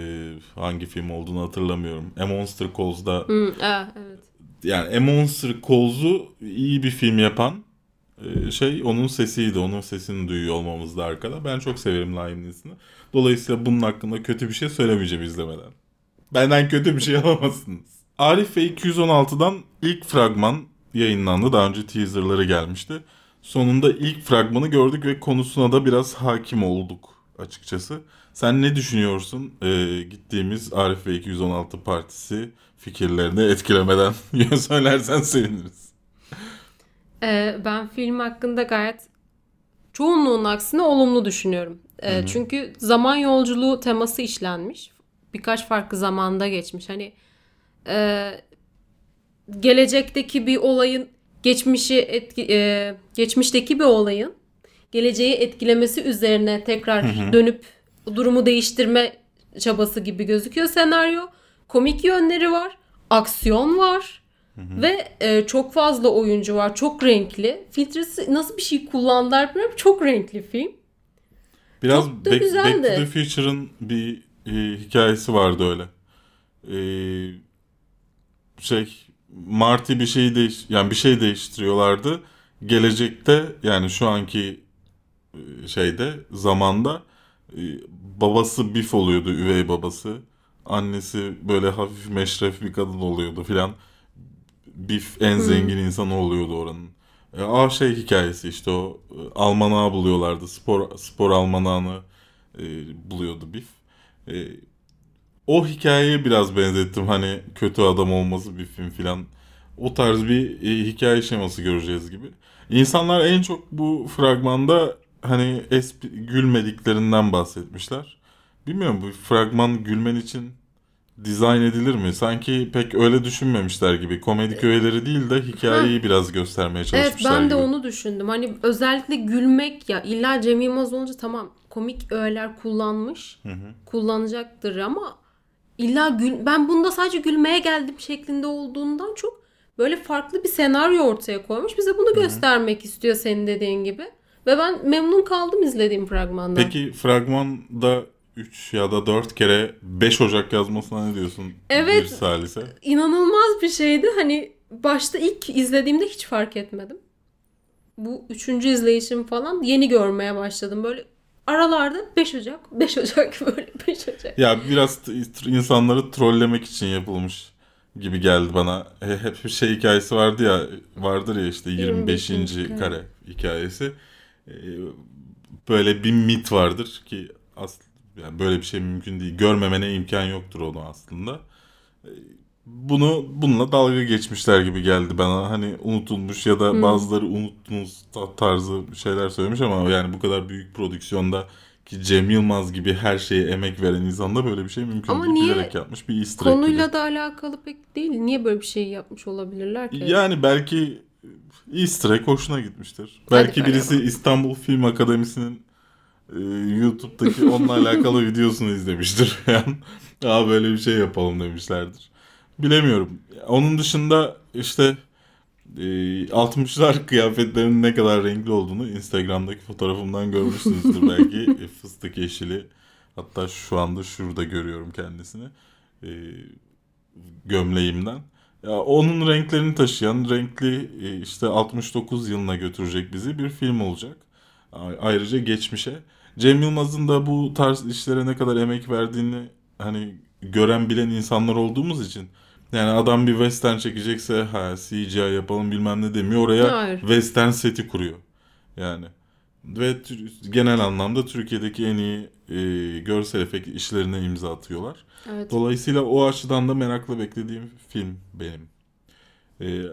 hangi film olduğunu hatırlamıyorum. A Monster Calls'da Hı, e, evet. yani A Monster Calls'u iyi bir film yapan e, şey onun sesiydi. Onun sesini duyuyor olmamızda arkada. Ben çok severim Liam Neeson'ı. Dolayısıyla bunun hakkında kötü bir şey söylemeyeceğim izlemeden. Benden kötü bir şey (laughs) alamazsınız. Arif ve 216'dan ilk fragman yayınlandı. Daha önce teaserları gelmişti. Sonunda ilk fragmanı gördük ve konusuna da biraz hakim olduk açıkçası. Sen ne düşünüyorsun e, gittiğimiz Arif ve 216 partisi fikirlerini etkilemeden (laughs) söylersen seviniriz. Ee, ben film hakkında gayet çoğunluğun aksine olumlu düşünüyorum. Ee, çünkü zaman yolculuğu teması işlenmiş. Birkaç farklı zamanda geçmiş. Hani e, gelecekteki bir olayın geçmişi etki, e, geçmişteki bir olayın geleceği etkilemesi üzerine tekrar dönüp durumu değiştirme çabası gibi gözüküyor senaryo. Komik yönleri var, aksiyon var. Ve e, çok fazla oyuncu var. Çok renkli. Filtresi nasıl bir şey kullandılar bilmiyorum. Çok renkli film. Biraz Çok da Back, güzeldi. Back to the Future'ın bir e, hikayesi vardı öyle. E, şey Marty bir şey değiş yani bir şey değiştiriyorlardı. Gelecekte yani şu anki e, şeyde zamanda e, babası Biff oluyordu üvey babası. Annesi böyle hafif meşref bir kadın oluyordu filan. Biff en zengin insanı oluyordu oranın. E, A şey hikayesi işte o e, almanağı buluyorlardı. Spor spor almanağını e, buluyordu Biff. E, o hikayeye biraz benzettim. Hani kötü adam olması bir film filan. O tarz bir e, hikaye şeması göreceğiz gibi. İnsanlar en çok bu fragmanda hani esp- gülmediklerinden bahsetmişler. Bilmiyorum bu fragman gülmen için dizayn edilir mi? Sanki pek öyle düşünmemişler gibi. Komedik öğeleri değil de hikayeyi biraz göstermeye Evet çalışmışlar ben gibi. de onu düşündüm. Hani özellikle gülmek ya illa Cem Yılmaz olunca tamam komik öğeler kullanmış. Kullanacaktır ama illa gül ben bunda sadece gülmeye geldim şeklinde olduğundan çok böyle farklı bir senaryo ortaya koymuş. Bize bunu göstermek istiyor senin dediğin gibi. Ve ben memnun kaldım izlediğim fragmandan. Peki fragmanda 3 ya da 4 kere 5 Ocak yazmasına ne diyorsun? Evet. Bir salise. inanılmaz bir şeydi. Hani başta ilk izlediğimde hiç fark etmedim. Bu üçüncü izleyişim falan yeni görmeye başladım. Böyle aralarda 5 Ocak, 5 Ocak (laughs) böyle 5 Ocak. Ya biraz insanları trollemek için yapılmış gibi geldi bana. He- Hep bir şey hikayesi vardı ya, vardır ya işte 25. 25. kare. hikayesi. Ee, Böyle bir mit vardır ki as yani böyle bir şey mümkün değil. Görmemene imkan yoktur onu aslında. Bunu bununla dalga geçmişler gibi geldi bana. Hani unutulmuş ya da bazıları unuttunuz ta- tarzı şeyler söylemiş ama yani bu kadar büyük prodüksiyonda ki Cem Yılmaz gibi her şeye emek veren insanda böyle bir şey mümkün Ama değil. niye Bilerek yapmış bir easter egg gibi. Konuyla da alakalı pek değil. Niye böyle bir şey yapmış olabilirler ki? Yani belki easter egg hoşuna gitmiştir. belki bakalım. birisi İstanbul Film Akademisi'nin e, YouTube'daki onunla alakalı (laughs) videosunu izlemiştir. (laughs) Yani Aa böyle bir şey yapalım demişlerdir. Bilemiyorum. Onun dışında işte e, 60'lar kıyafetlerinin ne kadar renkli olduğunu Instagram'daki fotoğrafımdan görmüşsünüzdür (laughs) belki. E, Fıstık yeşili. Hatta şu anda şurada görüyorum kendisini. E, gömleğimden. Ya onun renklerini taşıyan renkli e, işte 69 yılına götürecek bizi bir film olacak. Ayrıca geçmişe. Cem Yılmaz'ın da bu tarz işlere ne kadar emek verdiğini hani gören bilen insanlar olduğumuz için yani adam bir western çekecekse ha CGI yapalım bilmem ne demiyor oraya Hayır. western seti kuruyor. Yani ve genel anlamda Türkiye'deki en iyi e, görsel efekt işlerine imza atıyorlar. Evet. Dolayısıyla o açıdan da merakla beklediğim film benim. Ee,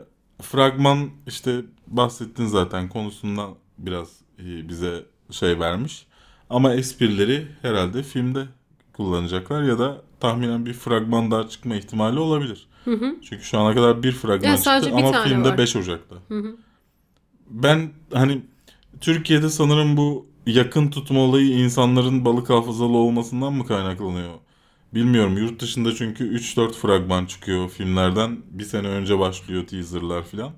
fragman işte bahsettin zaten konusundan biraz e, bize şey vermiş. Ama esprileri herhalde filmde kullanacaklar ya da tahminen bir fragman daha çıkma ihtimali olabilir. Çünkü şu ana kadar bir fragman Ya çıktı bir ama filmde var. 5 Ocak'ta. Ben hani Türkiye'de sanırım bu yakın tutma olayı insanların balık hafızalı olmasından mı kaynaklanıyor? Bilmiyorum. Yurt dışında çünkü 3-4 fragman çıkıyor filmlerden. Bir sene önce başlıyor teaserlar filan.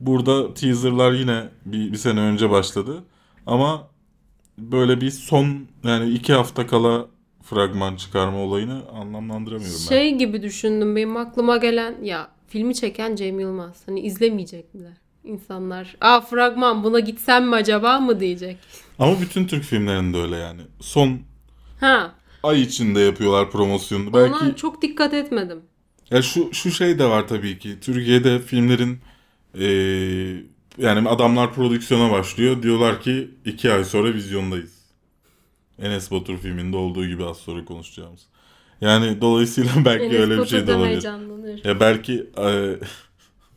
Burada teaserlar yine bir, bir sene önce başladı. Ama böyle bir son yani iki hafta kala fragman çıkarma olayını anlamlandıramıyorum ben. Şey gibi düşündüm benim aklıma gelen ya filmi çeken Cem Yılmaz. Hani izlemeyecek miler? İnsanlar aa fragman buna gitsem mi acaba mı diyecek. Ama bütün Türk filmlerinde öyle yani. Son Ha ay içinde yapıyorlar promosyonunu. Belki ona çok dikkat etmedim. Ya şu şu şey de var tabii ki. Türkiye'de filmlerin eee, yani adamlar prodüksiyona başlıyor. Diyorlar ki iki ay sonra vizyondayız. Enes Batur filminde olduğu gibi az sonra konuşacağımız. Yani dolayısıyla (laughs) belki Enes öyle bir şey de Batur'dan olabilir. Ya belki eee,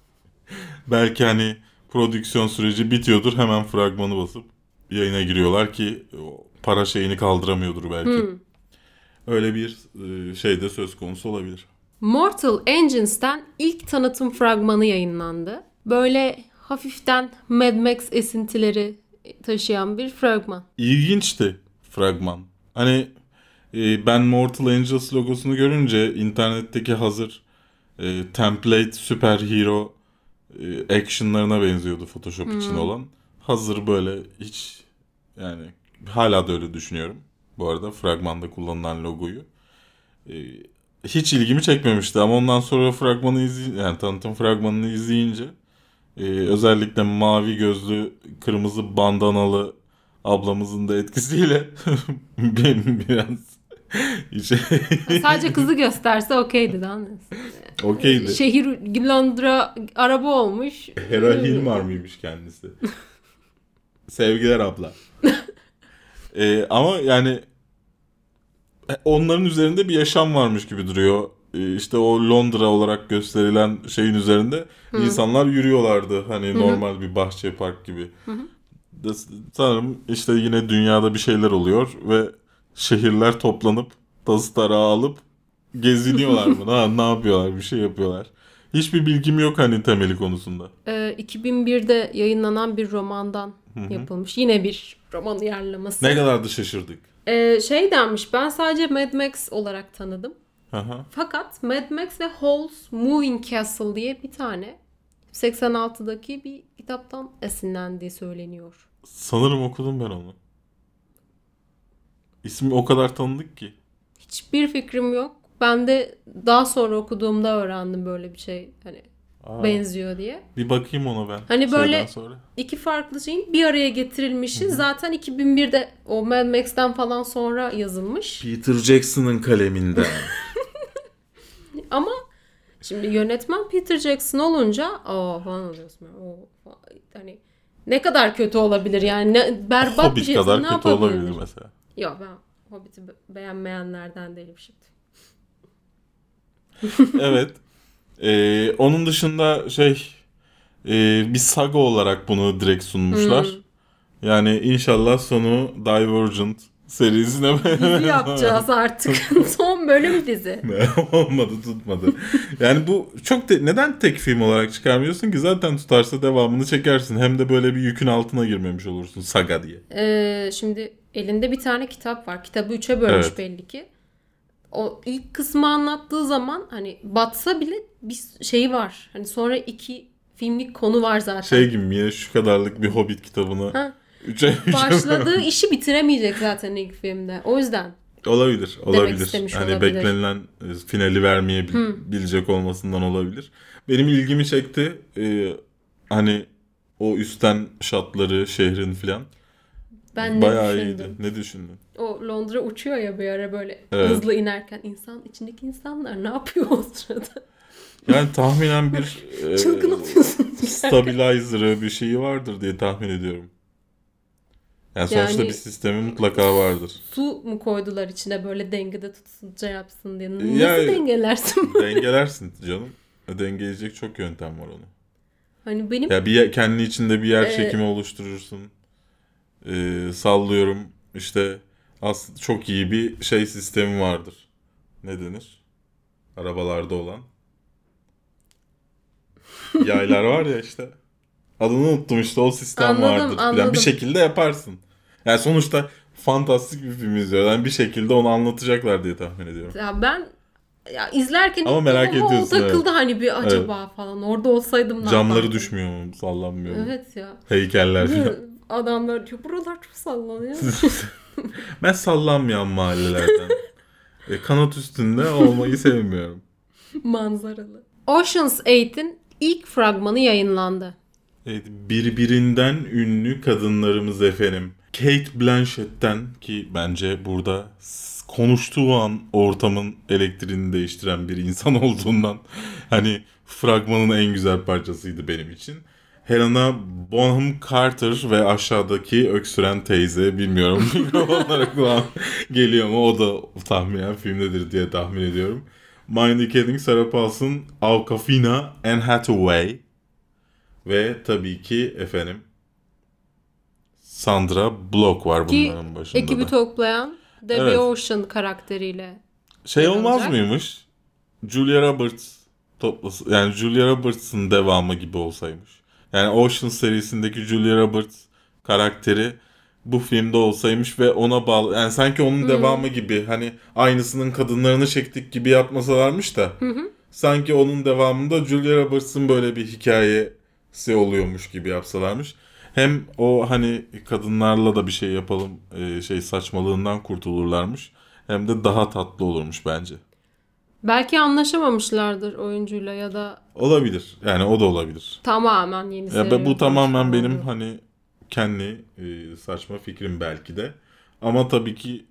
(laughs) belki hani prodüksiyon süreci bitiyordur hemen fragmanı basıp yayına giriyorlar ki para şeyini kaldıramıyordur belki. Hmm. Öyle bir eee, şey de söz konusu olabilir. Mortal Engines'ten ilk tanıtım fragmanı yayınlandı. Böyle hafiften Mad Max esintileri taşıyan bir fragman. İlginçti fragman. Hani e, ben Mortal Angels logosunu görünce internetteki hazır e, template süperhero e, actionlarına benziyordu Photoshop için olan. Hazır böyle hiç yani hala da öyle düşünüyorum. Bu arada fragmanda kullanılan logoyu. E, hiç ilgimi çekmemişti ama ondan sonra fragmanı izley yani tanıtım fragmanını izleyince e, özellikle mavi gözlü kırmızı bandanalı ablamızın da etkisiyle (laughs) benim biraz (laughs) şey, Sadece kızı gösterse okeydi daha okeydi. Şehir Londra araba olmuş. Hera Hilmar mıymış kendisi? (laughs) Sevgiler abla. Ee, ama yani e, onların üzerinde bir yaşam varmış gibi duruyor. Ee, işte o Londra olarak gösterilen şeyin üzerinde insanlar yürüyorlardı. Hani normal bir bahçe park gibi. De- Sanırım işte yine dünyada bir şeyler oluyor ve şehirler toplanıp tası tarağı alıp geziniyorlar (laughs) mı? Ha, ne yapıyorlar? Bir şey yapıyorlar. Hiçbir bilgim yok hani temeli konusunda. Ee, 2001'de yayınlanan bir romandan yapılmış. Yine bir roman uyarlaması. Ne kadar da şaşırdık. Ee, şey denmiş ben sadece Mad Max olarak tanıdım. Aha. Fakat Mad Max ve Hall's Moving Castle diye bir tane 86'daki bir kitaptan esinlendiği söyleniyor. Sanırım okudum ben onu. İsmi o kadar tanıdık ki. Hiçbir fikrim yok. Ben de daha sonra okuduğumda öğrendim böyle bir şey hani Aa, benziyor diye. bir bakayım ona ben. Hani böyle- sonra. İki farklı şeyin bir araya getirilmişi zaten 2001'de o Mad Max'ten falan sonra yazılmış. Peter Jackson'ın kaleminden. (laughs) Ama şimdi yönetmen Peter Jackson olunca aa falan oluyorsun. O falan. hani ne kadar kötü olabilir yani ne, berbat bir Hobbit şey kadar ne kötü yapabilir? olabilir mesela. Yok ben Hobbit'i be- beğenmeyenlerden değilim şimdi. (laughs) evet. Ee, onun dışında şey e, bir saga olarak bunu direkt sunmuşlar. Hmm. Yani inşallah sonu Divergent serisine Dizi yapacağız artık. (laughs) Son bölüm dizi. olmadı tutmadı. Yani bu çok te- neden tek film olarak çıkarmıyorsun ki zaten tutarsa devamını çekersin. Hem de böyle bir yükün altına girmemiş olursun saga diye. Ee, şimdi elinde bir tane kitap var. Kitabı üçe bölmüş Evet. belli ki. O ilk kısmı anlattığı zaman hani batsa bile bir şeyi var. Hani sonra iki filmlik konu var zaten. Şey gibi ya şu kadarlık bir Hobbit kitabını Ha. Üçe, Başladığı işi bitiremeyecek zaten ilk filmde. O yüzden. Olabilir, olabilir. istemiş hani olabilir. beklenilen e, finali vermeyebilecek olmasından olabilir. Benim ilgimi çekti. Ee, hani o üstten şatları, şehrin filan. Ben Bayağı ne iyiydi. düşündüm? Ne düşündün? O Londra uçuyor ya bir ara böyle Evet. hızlı inerken insan içindeki insanlar ne yapıyor o sırada? Yani tahminen bir (laughs) e, stabilizer'ı bir şeyi vardır diye tahmin ediyorum. Yani sonuçta Yani- bir sistemi mutlaka vardır. Su mu koydular içine böyle dengede tutsun şey yapsın diye. Nasıl Ya- dengelersin? (laughs) Dengelersin canım. Dengeleyecek çok yöntem var onu. hani benim Ya bir kendi içinde bir yer Ee, çekimi oluşturursun. Ee, sallıyorum işte aslında çok iyi bir şey sistemi vardır. Ne denir? Arabalarda olan. (laughs) Yaylar var ya işte. Adını unuttum işte o sistem Anladım, vardır. Yani anladım. bir şekilde yaparsın. Yani sonuçta fantastik bir film izliyor. Yani bir şekilde onu anlatacaklar diye tahmin ediyorum. Ya ben ya izlerken Ama merak kafama o ediyorsun, takıldı hani bir acaba falan. Orada olsaydım ne Camları yapardım? düşmüyor mu? Sallanmıyor mu? Evet ya. Heykeller falan. Adamlar diyor buralar çok sallanıyor. (laughs) Ben sallanmayan mahallelerden. E, kanat üstünde olmayı sevmiyorum. Manzaralı. Ocean's 8'in ilk fragmanı yayınlandı. Evet, birbirinden ünlü kadınlarımız efendim. Kate Blanchett'ten ki bence burada konuştuğu an ortamın elektriğini değiştiren bir insan (laughs) olduğundan hani fragmanın en güzel parçasıydı benim için. Helena Bonham Carter ve aşağıdaki öksüren teyze bilmiyorum (laughs) mikrofonlara kulağım geliyor mu o da tahminen filmdedir diye tahmin ediyorum. Mindy Kaling, Sarah Paulson, Awkwafina, Anne Hathaway ve tabii ki efendim Sandra Bullock var Ki bunların başında ekibi da. toplayan Debbie Evet. Ocean karakteriyle. Şey olmaz olacak? mıymış? Julia Roberts toplası yani Julia Roberts'ın devamı gibi olsaymış. Yani Ocean serisindeki Julia Roberts karakteri bu filmde olsaymış ve ona bağlı yani sanki onun devamı gibi hani aynısının kadınlarını çektik gibi yapmasalarmış da sanki onun devamında Julia Roberts'ın böyle bir hikayesi oluyormuş gibi yapsalarmış. Hem o hani kadınlarla da bir şey yapalım e, şey saçmalığından kurtulurlarmış. Hem de daha tatlı olurmuş bence. Belki anlaşamamışlardır oyuncuyla ya da Olabilir. Yani o da olabilir. tamamen yeni Ya ben- bu tamamen benim oldu. hani kendi e, saçma fikrim belki de. Ama tabii ki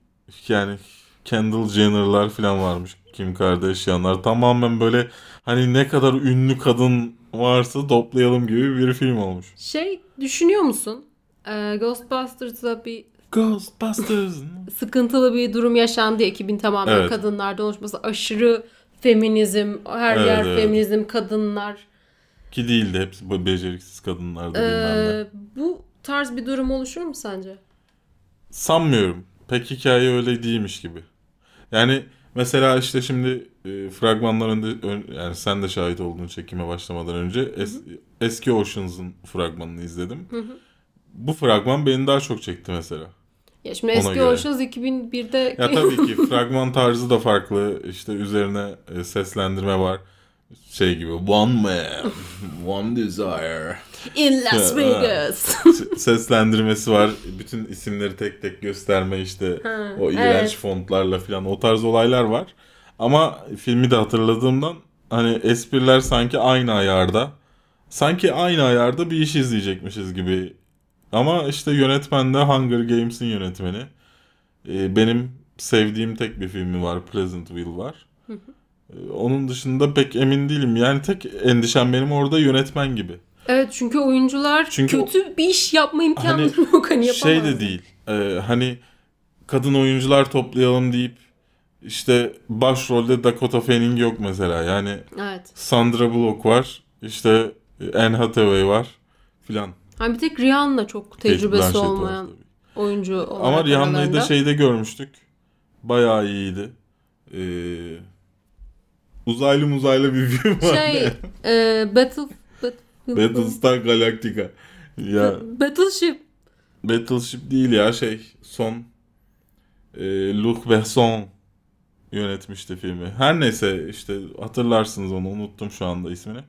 yani Kendall Jenner'lar falan varmış. Kim Kardashian'lar. Tamamen böyle hani ne kadar ünlü kadın varsa toplayalım gibi bir film olmuş. Şey düşünüyor musun? Ee, Ghostbusters'da bir Ghostbusters. (laughs) sıkıntılı bir durum yaşandı. Ekibin tamamen Evet. kadınlardan oluşması. Aşırı feminizm, her Evet, yer evet. feminizm, kadınlar. Ki değildi. Hepsi böyle beceriksiz kadınlardı bilmem ne. Ee, bu tarz bir durum oluşur mu sence? Sanmıyorum. Pek hikaye öyle değilmiş gibi. Yani Mesela işte şimdi e, fragmanlar önde ön- yani sen de şahit olduğun çekime başlamadan önce es- eski Oceans'ın fragmanını izledim. Bu fragman beni daha çok çekti mesela. Ya şimdi Ona eski göre. Oceans 2001'de Ya tabii ki (laughs) fragman tarzı da farklı. İşte üzerine e, seslendirme var. Şey gibi one man, one desire. In Las Ha, Vegas. Seslendirmesi var. Bütün isimleri tek tek gösterme işte Ha, o iğrenç evet. fontlarla falan o tarz olaylar var. Ama filmi de hatırladığımdan hani espriler sanki aynı ayarda. Sanki aynı ayarda bir iş izleyecekmişiz gibi. Ama işte yönetmen de Hunger Games'in yönetmeni. Ee, benim sevdiğim tek bir filmi var. Pleasantville var. Ee, Onun dışında pek emin değilim. Yani tek endişem benim orada yönetmen gibi. Evet çünkü oyuncular Çünkü kötü bir iş yapma imkanı Hani yok hani şey de değil. Ee, hani kadın oyuncular toplayalım deyip işte başrolde Dakota Fanning yok mesela. Yani Evet. Sandra Bullock var. İşte Anne Hathaway var filan. Hani bir tek Rihanna çok tecrübesi var olmayan tabii. oyuncu olarak Ama Rihanna'yı da şey- şeyde görmüştük. Bayağı iyiydi. Ee, uzaylı muzaylı bir film var. şey (laughs) e, Battle, Bat- Battlestar Galactica. Ya Battleship Battleship değil ya şey son e, Luc Besson yönetmişti filmi. Her neyse işte hatırlarsınız onu unuttum şu anda ismini.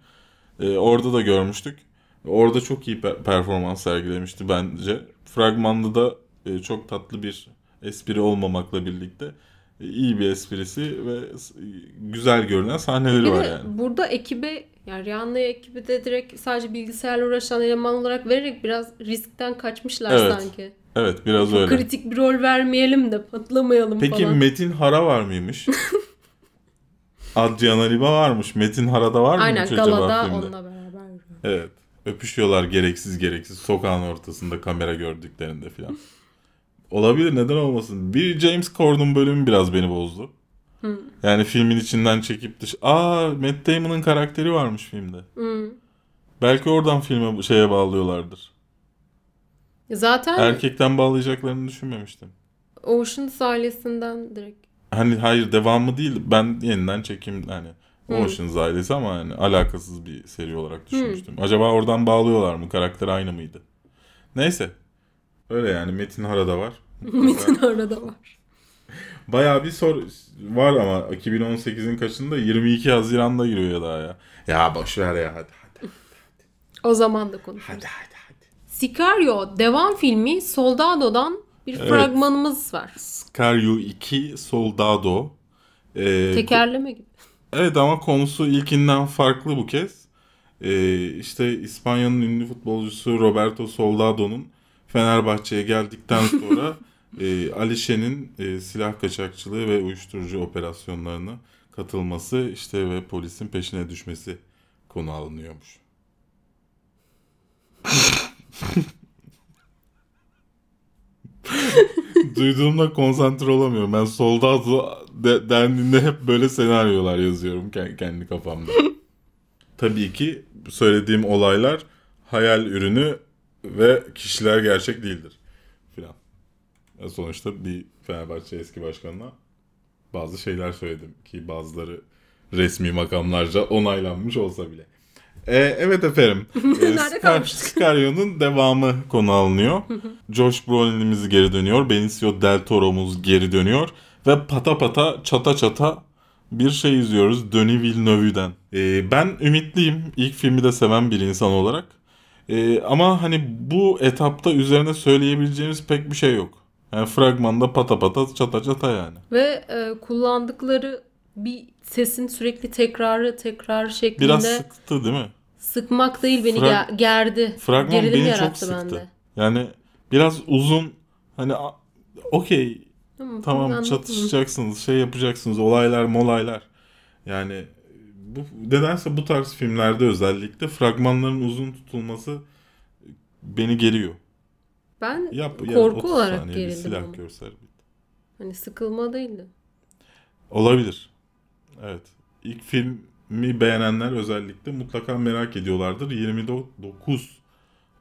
E, orada da görmüştük. Orada çok iyi pe- performans sergilemişti bence. Fragmanda da e, çok tatlı bir espri olmamakla birlikte e, iyi bir esprisi ve s- güzel görünen sahneleri Bir var yani. burada ekibe yani Rihanna'ya ekibi de direkt sadece bilgisayarla uğraşan eleman olarak vererek biraz riskten kaçmışlar Evet, sanki. Evet biraz Çok öyle. kritik bir rol vermeyelim de patlamayalım Peki falan. Metin Hara var mıymış? (laughs) Adriana Lima varmış. Metin Hara'da var Aynen mıymış acaba galada filmde? onunla beraber. Evet. Öpüşüyorlar gereksiz gereksiz sokağın ortasında kamera gördüklerinde falan. (laughs) Olabilir neden olmasın. Bir James Corden bölümü biraz beni bozdu. Yani filmin içinden çekip dış... Aa Matt Damon'ın karakteri varmış filmde. Belki oradan filme şeye bağlıyorlardır. Zaten Erkekten bağlayacaklarını düşünmemiştim. Oceans ailesinden direkt. Hani hayır devamı değil. Ben yeniden çekim hani Ocean's ailesi ama yani alakasız bir seri olarak düşünmüştüm. Acaba oradan bağlıyorlar mı? Karakter aynı mıydı? Neyse. Öyle yani Metin Hara'da var. (laughs) Metin arada var. Bayağı bir sor var ama 2018'in kaçında 22 Haziran'da giriyor ya daha ya. Ya boş ver ya hadi hadi. O zaman da konuşuruz. Hadi hadi hadi. Sicario devam filmi Soldado'dan bir Evet. fragmanımız var. Scario 2 Soldado. Ee, Tekerleme gibi. Evet ama konusu ilkinden farklı bu kez. Ee, işte İspanya'nın ünlü futbolcusu Roberto Soldado'nun Fenerbahçe'ye geldikten (laughs) sonra e, Alişe'nin e, silah kaçakçılığı ve uyuşturucu operasyonlarına katılması işte ve polisin peşine düşmesi konu alınıyormuş. (laughs) (laughs) Duyduğumda konsantre olamıyorum. Ben Soldado de, dendiğinde hep böyle senaryolar yazıyorum ke- kendi kafamda. Tabii ki söylediğim olaylar hayal ürünü ve kişiler gerçek değildir. Filan. E Sonuçta bir Fenerbahçe eski başkanına bazı şeyler söyledim ki bazıları resmi makamlarca onaylanmış olsa bile. E, evet efendim. (laughs) Nerede Scar-? Scario'nun devamı konu alınıyor. Josh Brolin'imiz geri dönüyor. Benicio Del Toro'muz geri dönüyor. Ve pata pata çata çata bir şey izliyoruz Denis Villeneuve'den. E, ben ümitliyim. İlk filmi de seven bir insan olarak. E, ama hani bu etapta üzerine söyleyebileceğimiz pek bir şey yok. Yani fragmanda pata pata çata çata yani. Ve e, kullandıkları bir sesin sürekli tekrarı tekrar şeklinde Biraz sıktı değil mi? sıkmak değil beni Frag- ge- gerdi. Fragman Gerilim beni çok sıktı. bende. Yani biraz uzun hani okey Tamam, tamam çatışacaksınız şey yapacaksınız olaylar molaylar. Yani bu nedense bu tarz filmlerde özellikle fragmanların uzun tutulması beni geriyor. Ben Yap, ya korku 30 olarak gerildim silah ama. Hani sıkılma değildi. Olabilir. Evet. İlk filmi beğenenler özellikle mutlaka merak ediyorlardır. 29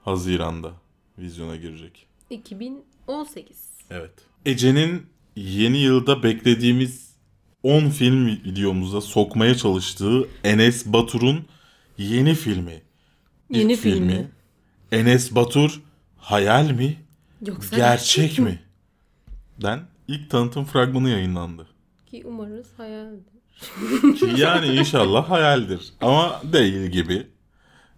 Haziran'da vizyona girecek. 2018. Evet. Ece'nin yeni yılda beklediğimiz 10 film videomuzda sokmaya çalıştığı Enes Batur'un yeni filmi. İlk Yeni filmi. Enes Batur hayal mi? Yoksa gerçek mi? Den ilk tanıtım fragmanı yayınlandı. Ki umarız hayaldir. (laughs) Yani inşallah hayaldir. Ama değil gibi.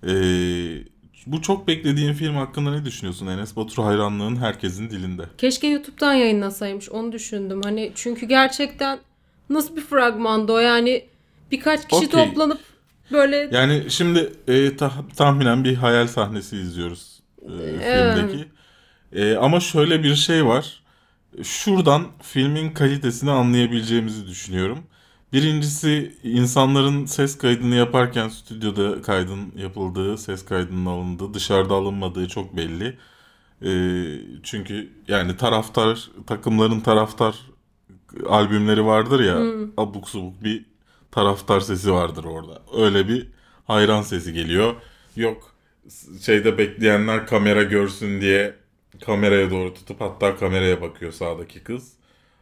Ee, bu çok beklediğin film hakkında ne düşünüyorsun? Enes Batur hayranlığın herkesin dilinde. Keşke YouTube'dan yayınlasaymış onu düşündüm. Hani çünkü gerçekten nasıl bir fragmandı o yani birkaç kişi Okey. toplanıp böyle Yani şimdi e, ta- tahminen bir hayal sahnesi izliyoruz e, filmdeki. E, ama şöyle bir şey var. Şuradan filmin kalitesini anlayabileceğimizi düşünüyorum. Birincisi insanların ses kaydını yaparken stüdyoda kaydın yapıldığı, ses kaydının alındığı, dışarıda alınmadığı çok belli. E, çünkü yani taraftar, takımların taraftar albümleri vardır ya abuk subuk bir taraftar sesi vardır orada. Öyle bir hayran sesi geliyor. Yok şeyde bekleyenler kamera görsün diye kameraya doğru tutup hatta kameraya bakıyor sağdaki kız.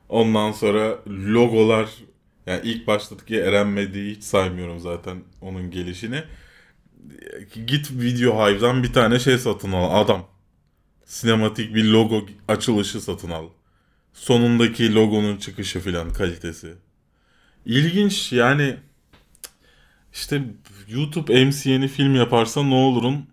Ondan sonra logolar yani ilk baştaki Eren Medi'yi hiç saymıyorum zaten onun gelişini. Git Video Hive'dan bir tane şey satın al adam. Sinematik bir logo açılışı satın al. Sonundaki logonun çıkışı filan kalitesi. İlginç yani işte YouTube MCN'i film yaparsa ne olurun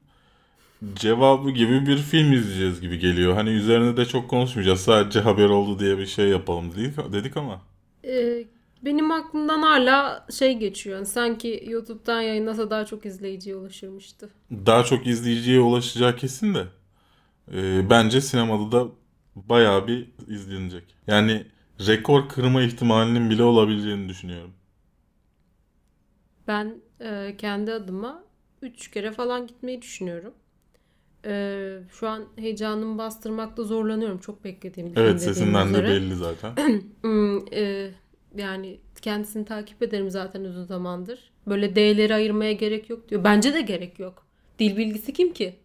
cevabı gibi bir film izleyeceğiz gibi geliyor. Hani üzerine de çok konuşmayacağız. Sadece haber oldu diye bir şey yapalım dedik, dedik ama. e, benim aklımdan hala şey geçiyor. Sanki YouTube'dan yayınlasa daha çok izleyiciye ulaşırmıştı. Daha çok izleyiciye ulaşacağı kesin de. Ee, bence sinemada da bayağı bir izlenecek. Yani rekor kırma ihtimalinin bile olabileceğini düşünüyorum. Ben e, kendi adıma 3 kere falan gitmeyi düşünüyorum. E, şu an heyecanımı bastırmakta zorlanıyorum. Çok beklediğim bir Evet sesinden de üzere. belli zaten. (clears throat) Hmm, e, yani kendisini takip ederim zaten uzun zamandır. Böyle D'leri ayırmaya gerek yok diyor. Bence de gerek yok. Dil bilgisi kim ki?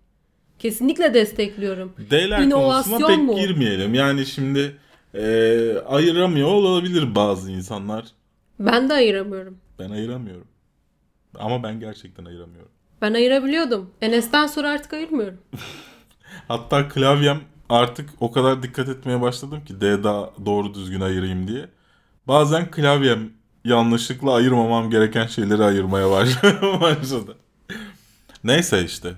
Kesinlikle destekliyorum. D'ler İnovasyon konusuna pek mu? girmeyelim. Yani şimdi e, ayıramıyor olabilir bazı insanlar. Ben de ayıramıyorum. Ben ayıramıyorum. Ama ben gerçekten ayıramıyorum. Ben ayırabiliyordum. Enes'ten sonra artık ayırmıyorum. (laughs) Hatta klavyem artık o kadar dikkat etmeye başladım ki D daha doğru düzgün ayırayım diye. Bazen klavyem yanlışlıkla ayırmamam gereken şeyleri ayırmaya baş- (laughs) başladı. Neyse işte.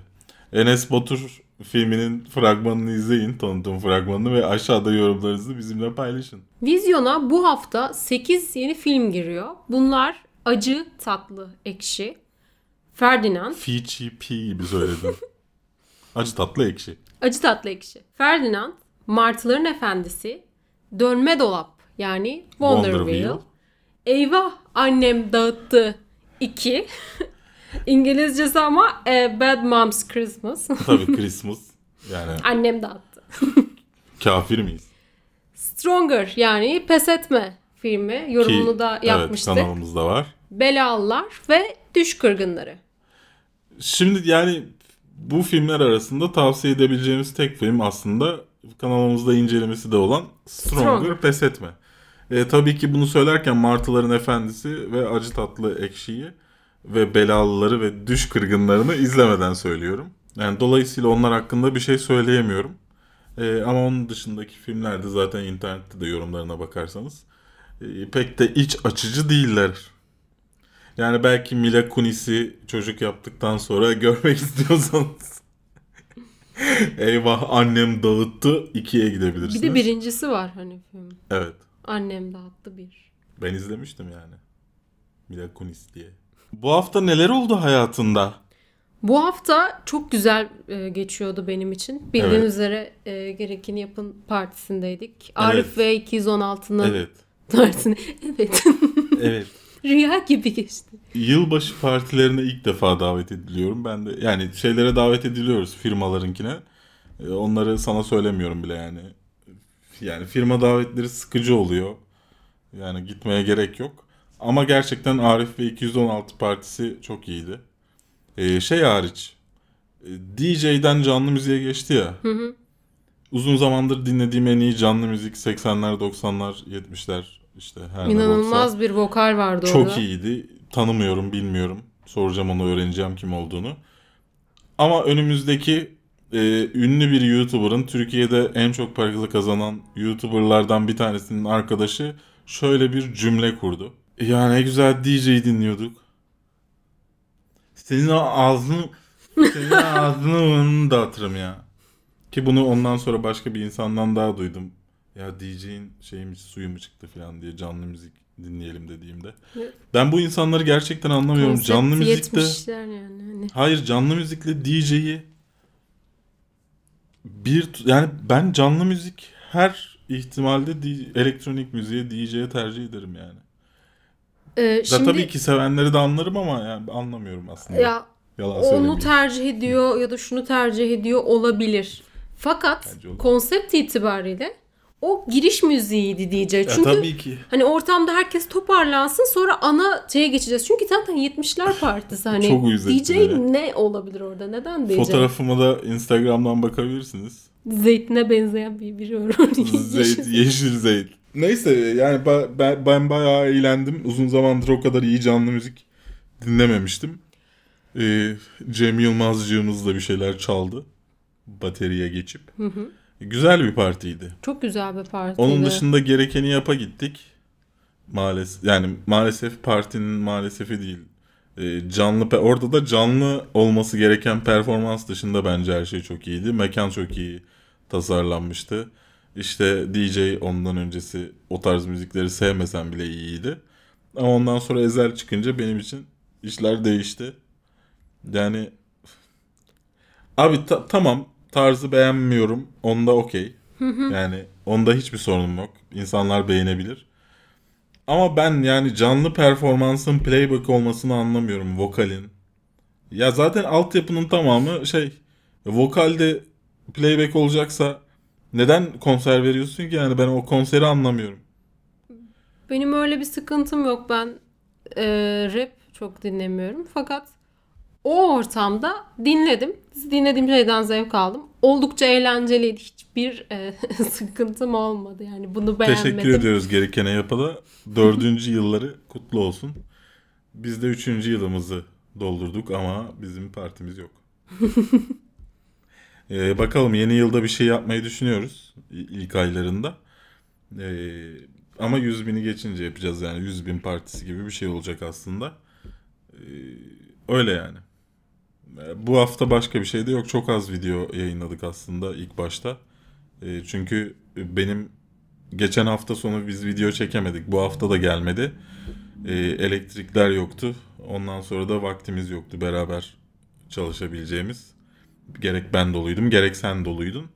Enes Batur filminin fragmanını izleyin. Tanıtım fragmanını ve aşağıda yorumlarınızı bizimle paylaşın. Vizyona bu hafta 8 yeni film giriyor. Bunlar acı, tatlı, ekşi, Ferdinand, Fiji P gibi söyledin. (laughs) Acı tatlı ekşi. acı tatlı ekşi. Ferdinand, Martıların Efendisi, Dönme Dolap yani Wonder, Wonder Wheel. Wheel. Eyvah annem dağıttı 2. (laughs) İngilizcesi ama e, Bad Mom's Christmas. (laughs) Tabii Christmas. Yani (laughs) annem dağıttı. kafir miyiz? Stronger yani Pes Etme filmi. Yorumunu Ki, da evet, yapmıştık. kanalımızda var. Belalılar ve Düş Kırgınları. Şimdi yani bu filmler arasında tavsiye edebileceğimiz tek film aslında kanalımızda incelemesi de olan Stronger, Stronger. Pes Etme. E, tabii ki bunu söylerken Martıların Efendisi ve Acı Tatlı Ekşi'yi ve Belalıları ve Düş Kırgınlarını izlemeden söylüyorum. Yani dolayısıyla onlar hakkında bir şey söyleyemiyorum. E, ama onun dışındaki filmler de zaten internette de yorumlarına bakarsanız e, pek de iç açıcı değiller. Yani belki Mila Kunis'i çocuk yaptıktan sonra (laughs) görmek istiyorsanız Eyvah annem dağıttı ikiye gidebilirsiniz. Bir de birincisi var hani film. Evet. Annem dağıttı bir. Ben izlemiştim yani. Mila Kunis diye. Bu hafta neler oldu hayatında? Bu hafta çok güzel e, geçiyordu benim için. Bildiğiniz Evet. üzere e, Gerekeni Yapın partisindeydik. Arif ve 216'nın Evet. partisinde. Evet. (laughs) Evet. Rüya gibi geçti. Yılbaşı partilerine ilk defa davet ediliyorum. Ben de yani şeylere davet ediliyoruz firmalarınkine. Ee, Onları sana söylemiyorum bile yani. Yani firma davetleri sıkıcı oluyor. Yani gitmeye gerek yok. Ama gerçekten Arif ve 216 partisi çok iyiydi. Ee, şey hariç. e, DJ'den canlı müziğe geçti ya. Uzun zamandır dinlediğim en iyi canlı müzik 80'ler, 90'lar, 70'ler işte her İnanılmaz bir vokal vardı orada. Çok iyiydi. Tanımıyorum, bilmiyorum. Soracağım onu, öğreneceğim kim olduğunu. Ama önümüzdeki e, ünlü bir YouTuber'ın Türkiye'de en çok para kazanan YouTuber'lardan bir tanesinin arkadaşı şöyle bir cümle kurdu. Ya ne güzel DJ dinliyorduk. Senin ağzını senin (laughs) ağzını dağıtırım ya. Ki bunu ondan sonra başka bir insandan daha duydum. Ya DJ'in şeymiş suyu mu çıktı falan diye canlı müzik dinleyelim dediğimde. Ben bu insanları gerçekten anlamıyorum. Konsept canlı müzikte yani. Hani. hayır canlı müzikle DJ'yi bir yani ben canlı müzik her ihtimalde D- elektronik müziğe DJ'ye tercih ederim yani. Ee, Da şimdi tabii ki sevenleri de anlarım ama yani anlamıyorum aslında. ya Yalan onu tercih ediyor ya da şunu tercih ediyor olabilir. Fakat konsept itibariyle o giriş müziğiydi. Ya Çünkü tabii ki. hani ortamda herkes toparlansın sonra ana şeye geçeceğiz. Çünkü zaten 70'ler partisi hani Çok DJ beni. ne olabilir orada? Neden DJ? Fotoğrafıma da Instagram'dan bakabilirsiniz. Zeytine benzeyen bir biri var. Zeyt, yeşil zeyt. Neyse yani ben, ben bayağı eğlendim. Uzun zamandır o kadar iyi canlı müzik dinlememiştim. Ee, Cem Yılmazcığımız da bir şeyler çaldı. Bateriye geçip. Güzel bir partiydi. Çok güzel bir partiydi. Onun dışında gerekeni yapa gittik. Maalesef yani maalesef partinin maalesef değil. Ee, canlı pe- orada da canlı olması gereken performans dışında bence her şey çok iyiydi. Mekan çok iyi tasarlanmıştı. İşte DJ ondan öncesi o tarz müzikleri sevmesen bile iyiydi. Ama ondan sonra Ezel çıkınca benim için işler değişti. Yani abi ta- tamam tarzı beğenmiyorum. Onda okey. Yani onda hiçbir sorunum yok. İnsanlar beğenebilir. Ama ben yani canlı performansın playback olmasını anlamıyorum vokalin. Ya zaten altyapının tamamı şey vokalde playback olacaksa neden konser veriyorsun ki yani ben o konseri anlamıyorum. Benim öyle bir sıkıntım yok. Ben e, rap çok dinlemiyorum. Fakat o ortamda dinledim. Dinlediğim şeyden zevk aldım. Oldukça eğlenceliydi. Hiçbir e, (laughs) sıkıntım olmadı. Yani bunu beğenmedim. Teşekkür ediyoruz gerekene yapala. Dördüncü yılları kutlu olsun. Biz de üçüncü yılımızı doldurduk ama bizim partimiz yok. Ee, (laughs) bakalım yeni yılda bir şey yapmayı düşünüyoruz ilk aylarında. Ee, ama 100 bini geçince yapacağız yani 100 bin partisi gibi bir şey olacak aslında. Ee, öyle yani. Ee, Bu hafta başka bir şey de yok. Çok az video yayınladık aslında ilk başta. Ee, çünkü benim geçen hafta sonu biz video çekemedik. Bu hafta da gelmedi. Ee, elektrikler yoktu. Ondan sonra da vaktimiz yoktu beraber çalışabileceğimiz. Gerek ben doluydum gerek sen doluydun.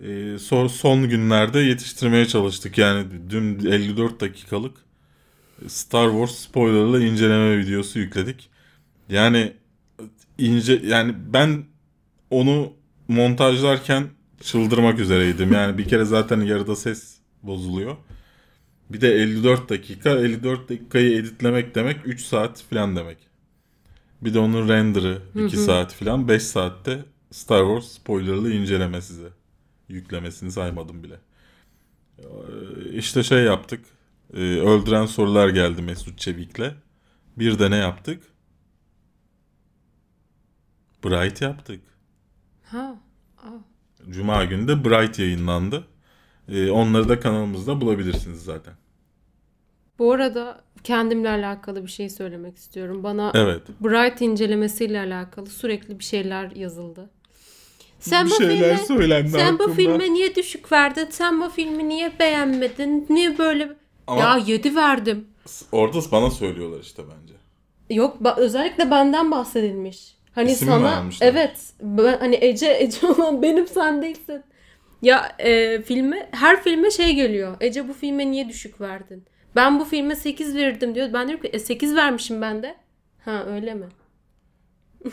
Ee, son, son günlerde yetiştirmeye çalıştık. Yani dün 54 dakikalık Star Wars spoilerlı inceleme videosu yükledik. Yani ince yani ben onu montajlarken çıldırmak üzereydim. (laughs) Yani bir kere zaten yarıda ses bozuluyor. Bir de 54 dakika. 54 dakikayı editlemek demek 3 saat falan demek. Bir de onun render'ı 2 saat falan. 5 saatte Star Wars spoilerlı inceleme size. Yüklemesini saymadım bile. Ee, İşte şey yaptık. Ee, Öldüren sorular geldi Mesut Çevik'le. Bir de ne yaptık? Bright yaptık. Ha. Cuma günü de Bright yayınlandı. Ee, onları da kanalımızda bulabilirsiniz zaten. Bu arada kendimle alakalı bir şey söylemek istiyorum. Bana Evet. Bright incelemesiyle alakalı sürekli bir şeyler yazıldı. Sen bir bu şeyler filme, söylendi sen bu hakkında. filme niye düşük verdin? Sen bu filmi niye beğenmedin? Niye böyle Ama- Ya 7 verdim. Orada bana söylüyorlar işte bence. Yok özellikle benden bahsedilmiş. Hani İsim sana vermişler? evet ben, hani Ece Ece (laughs) olan benim sen değilsin. Ya e, filme her filme şey geliyor. Ece bu filme niye düşük verdin? Ben bu filme 8 verirdim diyor. Ben diyorum ki e, 8 vermişim ben de. Ha öyle mi? (laughs)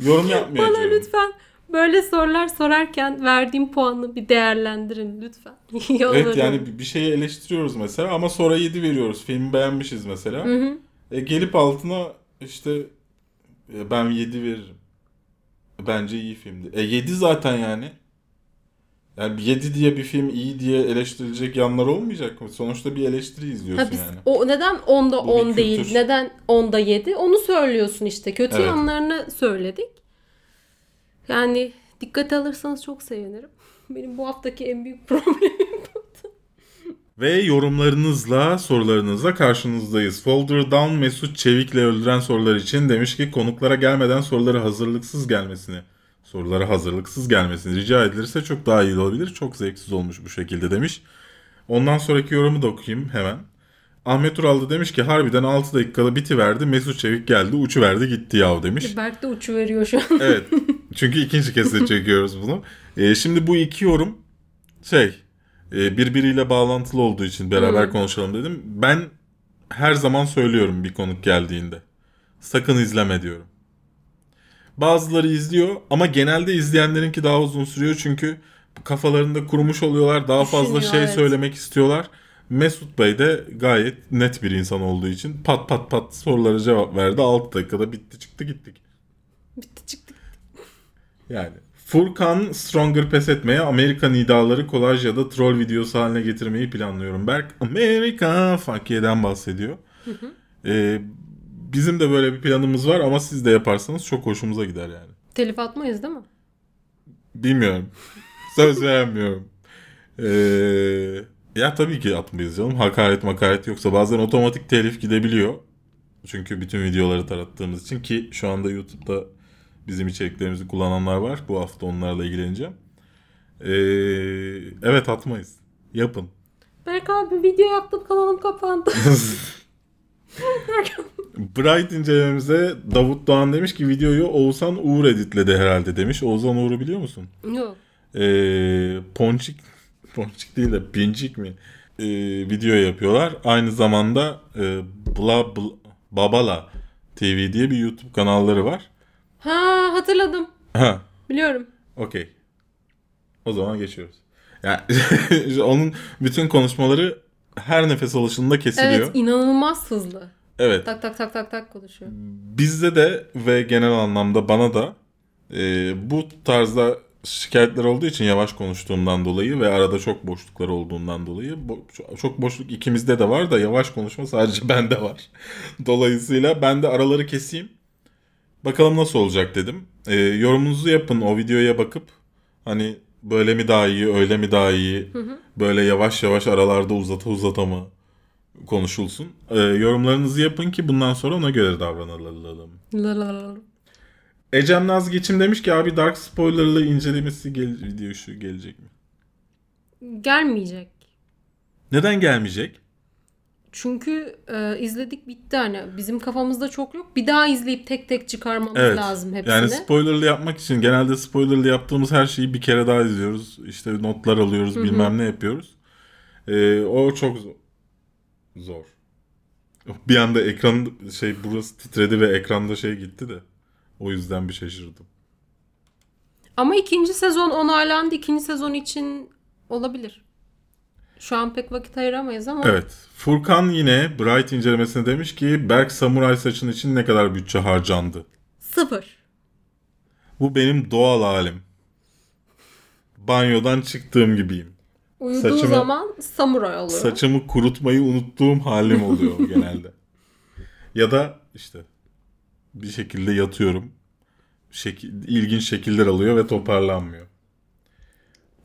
Yorum yapmayacağım. Bana lütfen böyle sorular sorarken verdiğim puanı bir değerlendirin lütfen. (laughs) Evet yani bir- şeyi eleştiriyoruz mesela ama sonra 7 veriyoruz. Filmi beğenmişiz mesela. E, gelip altına işte ben 7 veririm. Bence iyi filmdi. E 7 zaten yani. Yani 7 diye bir film iyi diye eleştirilecek yanlar olmayacak mı? Sonuçta bir eleştiri izliyorsun Ha biz yani. o neden 10'da Bu bir 10 değil, neden 10'da 7? Onu söylüyorsun işte. Kötü Evet. yanlarını söyledik. Yani dikkate alırsanız çok sevinirim. (laughs) Benim bu haftaki en büyük (laughs) problemim. Ve yorumlarınızla, sorularınızla karşınızdayız. Folder Down Mesut Çevik'le öldüren sorular için demiş ki konuklara gelmeden soruları hazırlıksız gelmesini, sorulara hazırlıksız gelmesini rica edilirse çok daha iyi olabilir. Çok zevksiz olmuş bu şekilde demiş. Ondan sonraki yorumu da okuyayım hemen. Ahmet Ural da demiş ki harbiden 6 dakikada bitiverdi. Mesut Çevik geldi uçuverdi gitti yav demiş. Berk de uçu veriyor şu an. Evet. Çünkü ikinci kez de çekiyoruz bunu. Ee, şimdi bu iki yorum şey e, birbiriyle bağlantılı olduğu için beraber Hmm. konuşalım dedim. Ben her zaman söylüyorum bir konuk geldiğinde. Sakın izleme diyorum. Bazıları izliyor ama genelde izleyenlerinki daha uzun sürüyor çünkü kafalarında kurumuş oluyorlar. Daha fazla Düşünüyor, şey evet. söylemek istiyorlar. Mesut Bey de gayet net bir insan olduğu için pat pat pat sorulara cevap verdi. 6 dakikada bitti çıktı gittik. Bitti çıktı. Yani Furkan Stronger pes etmeye Amerika nidaları kolaj ya da troll videosu haline getirmeyi planlıyorum. Berk Amerika Fakiye'den bahsediyor. Ee, bizim de böyle bir planımız var ama siz de yaparsanız çok hoşumuza gider yani. Telif atmayız değil mi? Bilmiyorum. (laughs) Söz vermiyorum. Ee, ya tabii ki atmayız canım. Hakaret makaret yoksa bazen otomatik telif gidebiliyor. Çünkü bütün videoları tarattığımız için ki şu anda YouTube'da bizim içeriklerimizi kullananlar var. Bu hafta onlarla ilgileneceğim. Ee, evet atmayız. Yapın. Berk abi video yaptım kanalım kapandı. (laughs) Bright incelememize Davut Doğan demiş ki videoyu Oğuzhan Uğur editledi herhalde demiş. Oğuzhan Uğur'u biliyor musun? Yok. Ee, Ponçik (laughs) Ponçik değil de Pincik mi? Ee, video yapıyorlar. Aynı zamanda e, Bla, Bla- Babala TV diye bir YouTube kanalları var. Ha hatırladım. Ha, Biliyorum. okey. O zaman geçiyoruz. Yani (laughs) onun bütün konuşmaları her nefes alışında kesiliyor. Evet inanılmaz hızlı. evet. Tak tak tak tak tak konuşuyor. Bizde de ve genel anlamda bana da e, bu tarzda şikayetler olduğu için yavaş konuştuğumdan dolayı ve arada çok boşluklar olduğundan dolayı bo- çok boşluk ikimizde de var da yavaş konuşma sadece (laughs) bende var. Dolayısıyla ben de araları keseyim. Bakalım nasıl olacak dedim. E, yorumunuzu yapın o videoya bakıp hani böyle mi daha iyi öyle mi daha iyi böyle yavaş yavaş aralarda uzata uzata mı konuşulsun. E, yorumlarınızı yapın ki bundan sonra ona göre davranalım. Ecem Naz Geçim demiş ki abi Dark Spoiler'lı incelemesi gel video şu gelecek mi? Gelmeyecek. Neden gelmeyecek? Çünkü e, izledik bitti hani. Bizim kafamızda çok yok. Bir daha izleyip tek tek çıkarmamız Evet. lazım hepsini. Yani spoilerlı yapmak için genelde spoilerlı yaptığımız her şeyi bir kere daha izliyoruz. İşte notlar alıyoruz, bilmem ne yapıyoruz. Ee, o çok zo- zor. Bir anda ekran şey burası titredi ve ekranda şey gitti de. O yüzden bir şaşırdım. Ama ikinci sezon onaylandı. İkinci sezon için olabilir. Şu an pek vakit ayıramayız ama Evet. Furkan yine Bright incelemesine demiş ki Berk samuray saçın için ne kadar bütçe harcandı? sıfır. Bu benim doğal halim. Banyodan çıktığım gibiyim. Uyuduğu Saçımı- zaman samuray oluyor. Saçımı kurutmayı unuttuğum halim (laughs) oluyor genelde. Ya da işte bir şekilde yatıyorum. Şekil, ilginç şekiller alıyor ve toparlanmıyor.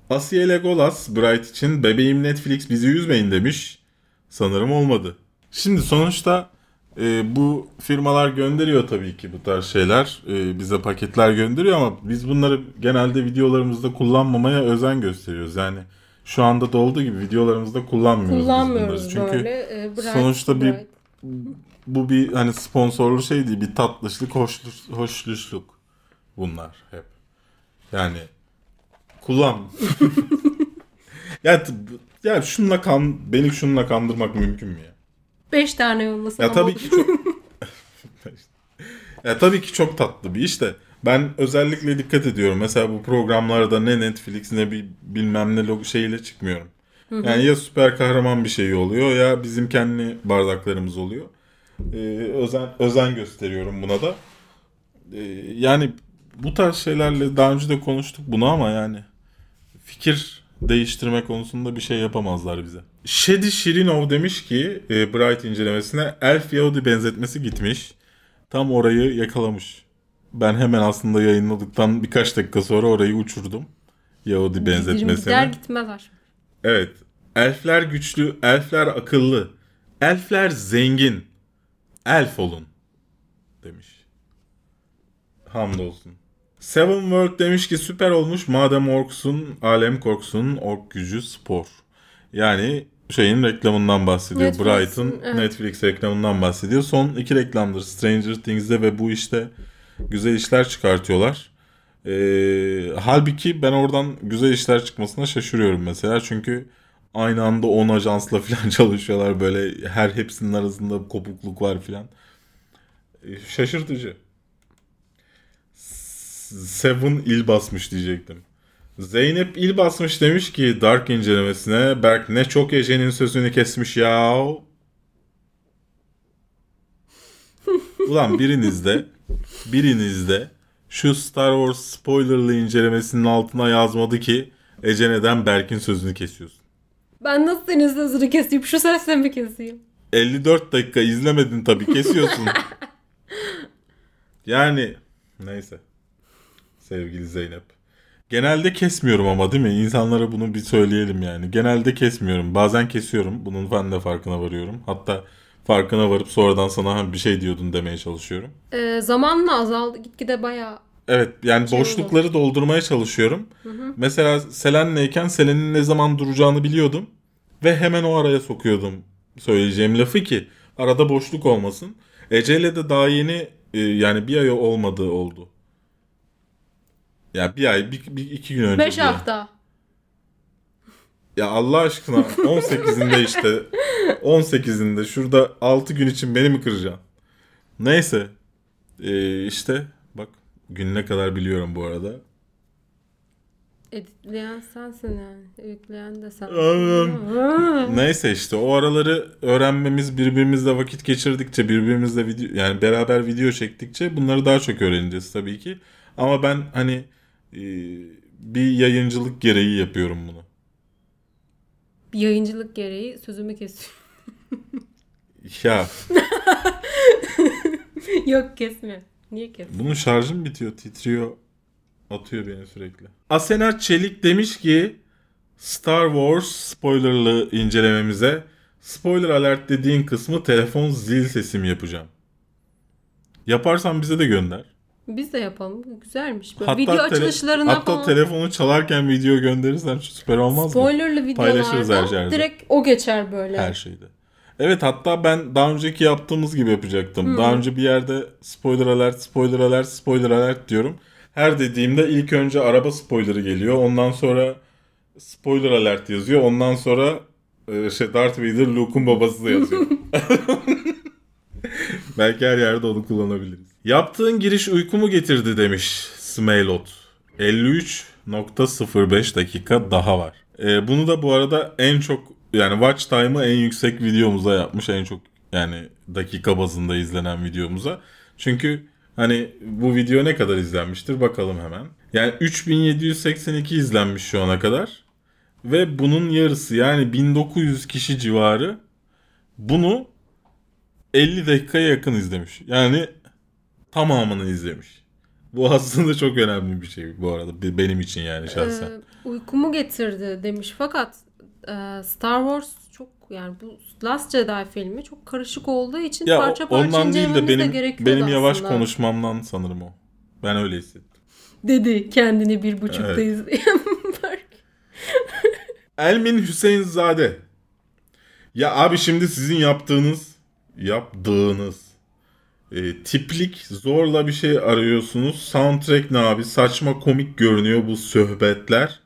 Asiye Legolas Bright için bebeğim Netflix bizi üzmeyin demiş. Sanırım olmadı. Şimdi sonuçta e, bu firmalar gönderiyor tabii ki bu tarz şeyler. E, bize paketler gönderiyor ama biz bunları genelde videolarımızda kullanmamaya özen gösteriyoruz. Yani şu anda da olduğu gibi videolarımızda kullanmıyoruz, biz Kullanmıyoruz bunları. Çünkü böyle. E, bright, sonuçta bir- bright. bu bir hani sponsorlu şey değil, bir tatlışlık, hoşluk, hoşluşluk bunlar hep. Yani kullan. (laughs) ya ya şunla kan beni şunla kandırmak mümkün mü ya? Beş tane yollasın Ya tabii ki çok (laughs) Ya tabii ki çok tatlı bir iş de ben özellikle dikkat ediyorum. Mesela bu programlarda ne Netflix ne bir bilmem ne logo şeyle çıkmıyorum. Yani ya süper kahraman bir şey oluyor ya bizim kendi bardaklarımız oluyor. Ee, özen özen gösteriyorum buna da. Ee, yani bu tarz şeylerle daha önce de konuştuk bunu ama yani fikir değiştirme konusunda bir şey yapamazlar bize. Shedi Shirinov demiş ki e, Bright incelemesine Elf Yahudi benzetmesi gitmiş. Tam orayı yakalamış. Ben hemen aslında yayınladıktan birkaç dakika sonra orayı uçurdum. Yahudi Gider benzetmesini. gitmez aşk. Evet. Elfler güçlü, elfler akıllı. Elfler zengin. Elf olun. Demiş. Hamdolsun. Seven World demiş ki süper olmuş madem orksun, alem korksun, ork gücü spor. Yani şeyin reklamından bahsediyor. Netflix'in, Bright'ın evet. Netflix reklamından bahsediyor. Son iki reklamdır Stranger Things'de ve bu işte güzel işler çıkartıyorlar. Ee, halbuki ben oradan güzel işler çıkmasına şaşırıyorum mesela. Çünkü aynı anda 10 ajansla (laughs) falan çalışıyorlar. Böyle her hepsinin arasında kopukluk var falan. Ee, şaşırtıcı. Seven il basmış diyecektim. Zeynep il basmış demiş ki Dark incelemesine Berk ne çok Ece'nin sözünü kesmiş ya. (laughs) Ulan birinizde birinizde şu Star Wars spoilerlı incelemesinin altına yazmadı ki Ece neden Berk'in sözünü kesiyorsun. Ben nasıl senin sözünü keseyim? Şu sesle mi keseyim? 54 dakika izlemedin tabii kesiyorsun. (laughs) yani neyse. Sevgili Zeynep. Genelde kesmiyorum ama değil mi? İnsanlara bunu bir söyleyelim yani. Genelde kesmiyorum. Bazen kesiyorum. Bunun ben de farkına varıyorum. Hatta farkına varıp sonradan sana "Ha, bir şey diyordun demeye çalışıyorum. Ee, zamanla azaldı. Gitgide bayağı Evet yani Şey boşlukları doldurmaya çalışıyorum. Mesela Selen'leyken Selen'in ne zaman duracağını biliyordum. Ve hemen o araya sokuyordum söyleyeceğim lafı ki arada boşluk olmasın. Ece'yle de daha yeni e, yani bir ay olmadığı oldu. Ya bir ay, bir, bir iki gün önce. 5 bir ay. hafta. Ya Allah aşkına 18'inde işte 18'inde şurada 6 gün için beni mi kıracaksın? Neyse ee, işte bak gününe kadar biliyorum bu arada. Editleyen sensin yani. Yükleyen de sen. (laughs) Neyse işte o araları öğrenmemiz birbirimizle vakit geçirdikçe birbirimizle video yani beraber video çektikçe bunları daha çok öğreneceğiz tabii ki. Ama ben hani bir yayıncılık gereği yapıyorum bunu. Bir yayıncılık gereği sözümü kesiyorum. Ya (laughs) Yok kesmiyor. Niye kes? bunun şarjım bitiyor titriyor atıyor beni sürekli. Asena Çelik demiş ki Star Wars spoilerlı incelememize spoiler alert dediğin kısmı telefon zil sesim yapacağım. Yaparsan bize de gönder. Biz de yapalım. Güzelmiş. Böyle Hatta video açılışlarına hatta falan. telefonu çalarken video gönderirsen süper olmaz mı? Spoilerlı Paylaşırız her videolarda yerde. direkt o geçer böyle. Her şeyde. Evet hatta ben daha önceki yaptığımız gibi yapacaktım. Daha önce bir yerde spoiler alert, spoiler alert, spoiler alert diyorum. Her dediğimde ilk önce araba spoilerı geliyor. Ondan sonra spoiler alert yazıyor. Ondan sonra şey Darth Vader Luke'un babası da yazıyor. (laughs) (laughs) Belki her yerde onu kullanabiliriz. Yaptığın giriş uykumu getirdi demiş Smailot. 53.05 dakika daha var. E, bunu da bu arada en çok yani watch time'ı en yüksek videomuza yapmış. En çok yani dakika bazında izlenen videomuza. Çünkü hani bu video ne kadar izlenmiştir bakalım hemen. Yani 3782 izlenmiş şu ana kadar. Ve bunun yarısı yani 1900 kişi civarı bunu 50 dakikaya yakın izlemiş. Yani tamamını izlemiş. Bu aslında çok önemli bir şey bu arada be- benim için yani şahsen. Ee, uykumu getirdi demiş. Fakat e, Star Wars çok yani bu Last Jedi filmi çok karışık olduğu için ya parça parça ondan değil de incelememiz de benim benim yavaş aslında. konuşmamdan sanırım o. Ben öyle hissettim. Dedi kendini bir buçukta Evet. izleyen. (laughs) Elmin Hüseyinzade. Ya abi şimdi sizin yaptığınız yaptığınız e, tiplik zorla bir şey arıyorsunuz. Soundtrack ne abi? Saçma komik görünüyor bu sohbetler.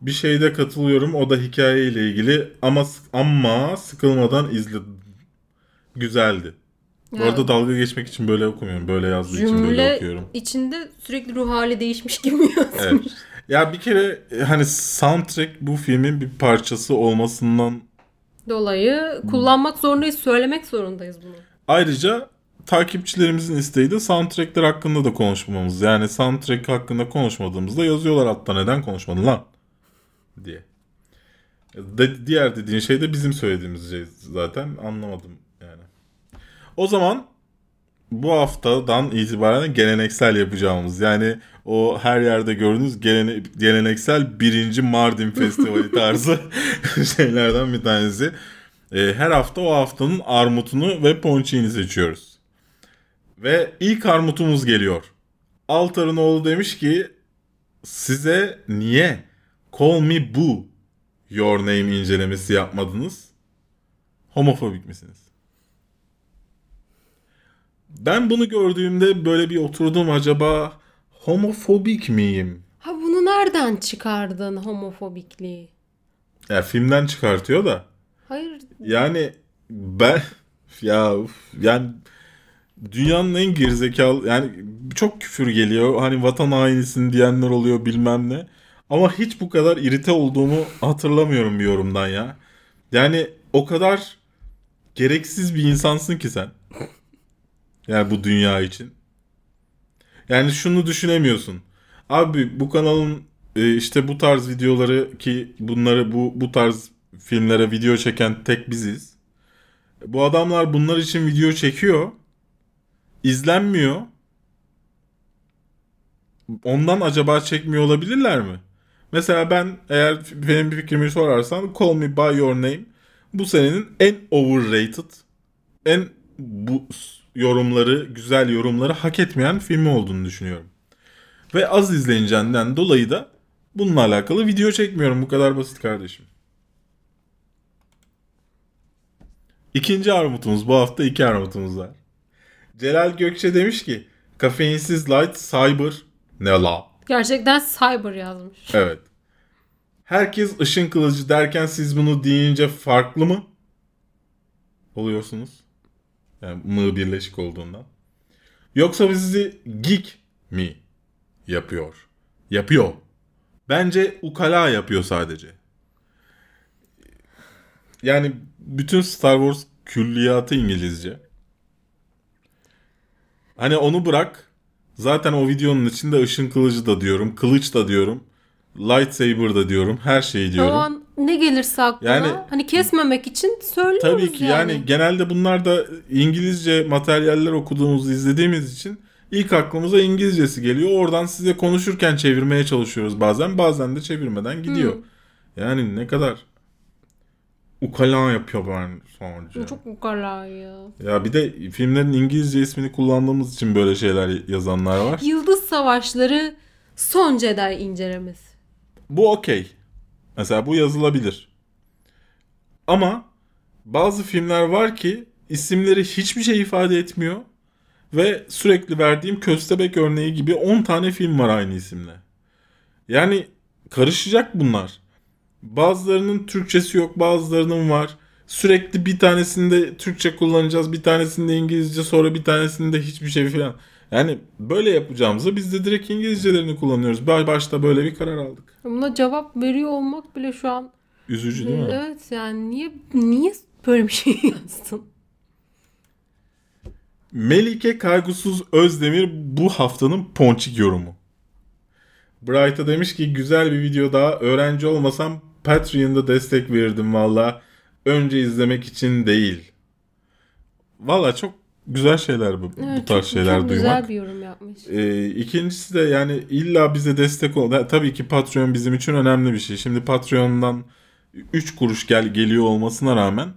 Bir şeyde katılıyorum. O da hikaye ile ilgili ama ama sıkılmadan izle güzeldi. Bu Ya, arada dalga geçmek için böyle okumuyorum. Böyle yazdığı için böyle cümle okuyorum. içinde sürekli ruh hali değişmiş gibi yazmış. Evet. Ya bir kere e, hani soundtrack bu filmin bir parçası olmasından Dolayı kullanmak zorundayız, söylemek zorundayız bunu. Ayrıca takipçilerimizin isteği de soundtrackler hakkında da konuşmamız. Yani soundtrack hakkında konuşmadığımızda yazıyorlar altta neden konuşmadın lan? diye. De, diğer dediğin şey de bizim söylediğimiz şey zaten anlamadım yani. O zaman bu haftadan itibaren geleneksel yapacağımız yani o her yerde gördüğünüz gelene, geleneksel birinci Mardin (laughs) Festivali tarzı (laughs) şeylerden bir tanesi. Ee, her hafta o haftanın armutunu ve ponçiğini seçiyoruz. Ve ilk armutumuz geliyor. Altar'ın oğlu demiş ki size niye Call Me Bu Your Name incelemesi yapmadınız? Homofobik misiniz? Ben bunu gördüğümde böyle bir oturdum acaba homofobik miyim? Ha bunu nereden çıkardın homofobikliği? Ya filmden çıkartıyor da. Hayır Yani ben ya yani dünyanın en gerizekalı yani çok küfür geliyor. Hani vatan hainisin diyenler oluyor bilmem ne. Ama hiç bu kadar irite olduğumu hatırlamıyorum bir yorumdan ya. Yani o kadar gereksiz bir insansın ki sen. Yani bu dünya için. Yani şunu düşünemiyorsun. Abi bu kanalın e, işte bu tarz videoları ki bunları bu bu tarz filmlere video çeken tek biziz. Bu adamlar bunlar için video çekiyor. İzlenmiyor. Ondan acaba çekmiyor olabilirler mi? Mesela ben eğer benim bir fikrimi sorarsan Call Me By Your Name bu senenin en overrated, en bu yorumları, güzel yorumları hak etmeyen filmi olduğunu düşünüyorum. Ve az izleneceğinden dolayı da bununla alakalı video çekmiyorum. Bu kadar basit kardeşim. İkinci armutumuz bu hafta iki armutumuz var. Celal Gökçe demiş ki kafeinsiz light cyber ne la? gerçekten cyber yazmış. Evet. Herkes ışın kılıcı derken siz bunu deyince farklı mı oluyorsunuz? Yani mı birleşik olduğundan. Yoksa bizi geek mi yapıyor? Yapıyor. Bence ukala yapıyor sadece. Yani bütün Star Wars külliyatı İngilizce. Hani onu bırak. Zaten o videonun içinde ışın kılıcı da diyorum. Kılıç da diyorum. Lightsaber da diyorum. Her şeyi diyorum. An ne gelirse aklına Yani- hani kesmemek için söylüyoruz Tabii ki yani. genelde bunlar da İngilizce materyaller okuduğumuzu izlediğimiz için ilk aklımıza İngilizcesi geliyor. Oradan size konuşurken çevirmeye çalışıyoruz bazen. Bazen de çevirmeden gidiyor. Yani ne kadar ukala yapıyor ben sonucu. Çok ukala ya. Ya bir de filmlerin İngilizce ismini kullandığımız için böyle şeyler yazanlar var. Yıldız Savaşları Son Jedi incelemesi. Bu okey. Mesela bu yazılabilir. Ama bazı filmler var ki isimleri hiçbir şey ifade etmiyor. Ve sürekli verdiğim köstebek örneği gibi 10 tane film var aynı isimle. Yani karışacak bunlar. Bazılarının Türkçesi yok, bazılarının var. Sürekli bir tanesinde Türkçe kullanacağız, bir tanesinde İngilizce, sonra bir tanesinde hiçbir şey falan. Yani böyle yapacağımızı biz de direkt İngilizcelerini kullanıyoruz. Başta böyle bir karar aldık. Buna cevap veriyor olmak bile şu an Üzücü değil mi? evet yani niye niye böyle bir şey (laughs) yazdın? Melike Kaygusuz Özdemir bu haftanın ponçik yorumu. Bright'a demiş ki güzel bir video daha. Öğrenci olmasam Patreon'da destek verirdim valla. Önce izlemek için değil. Valla çok güzel şeyler bu, bu Evet, tarz çok, şeyler çok duymak. güzel bir yorum yapmış. Ee, ikincisi de yani illa bize destek ol. Tabii ki Patreon bizim için önemli bir şey. Şimdi Patreon'dan 3 kuruş gel geliyor olmasına rağmen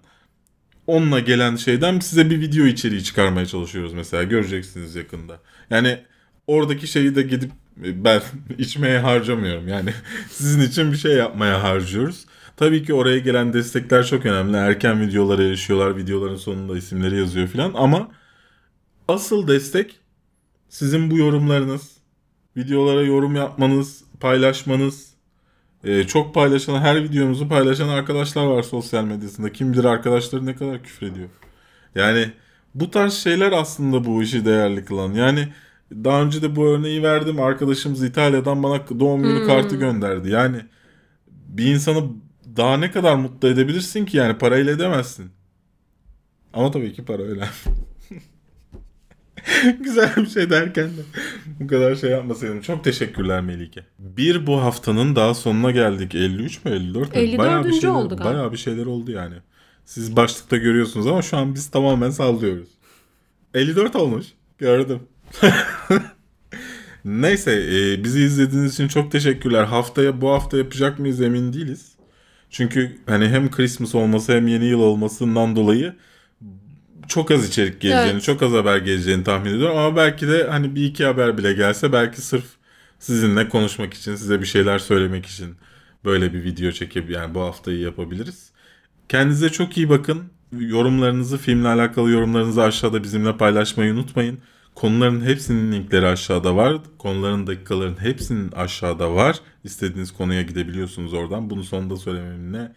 onunla gelen şeyden size bir video içeriği çıkarmaya çalışıyoruz mesela. Göreceksiniz yakında. Yani oradaki şeyi de gidip ben (laughs) içmeye harcamıyorum. Yani (laughs) sizin için bir şey yapmaya harcıyoruz. Tabii ki oraya gelen destekler çok önemli. Erken videolara erişiyorlar. Videoların sonunda isimleri yazıyor falan ama asıl destek sizin bu yorumlarınız, videolara yorum yapmanız, paylaşmanız, e, çok paylaşan, her videomuzu paylaşan arkadaşlar var sosyal medyasında. Kim bilir arkadaşları ne kadar küfür ediyor. Yani bu tarz şeyler aslında bu işi değerli kılan. Yani daha önce de bu örneği verdim. Arkadaşımız İtalya'dan bana doğum günü Hmm. kartı gönderdi. Yani bir insanı daha ne kadar mutlu edebilirsin ki yani parayla edemezsin. Ama tabii ki para öyle. (laughs) Güzel bir şey derken de bu kadar şey yapmasaydım. Çok teşekkürler Melike. Bir bu haftanın daha sonuna geldik. 53 mü 54 mü? 54. Bayağı bir şeyler, oldu galiba. Bayağı bir şeyler oldu yani. Siz başlıkta görüyorsunuz ama şu an biz tamamen sallıyoruz. 54 olmuş. Gördüm. (laughs) Neyse e, bizi izlediğiniz için çok teşekkürler. Haftaya bu hafta yapacak mıyız emin değiliz. Çünkü hani hem Christmas olması hem yeni yıl olmasından dolayı çok az içerik geleceğini, Evet. çok az haber geleceğini tahmin ediyorum. Ama belki de hani bir iki haber bile gelse belki sırf sizinle konuşmak için, size bir şeyler söylemek için böyle bir video çekip yani bu haftayı yapabiliriz. Kendinize çok iyi bakın. Yorumlarınızı, filmle alakalı yorumlarınızı aşağıda bizimle paylaşmayı unutmayın. Konuların hepsinin linkleri aşağıda var. Konuların dakikaların hepsinin aşağıda var. İstediğiniz konuya gidebiliyorsunuz oradan. Bunu sonunda söylememin ne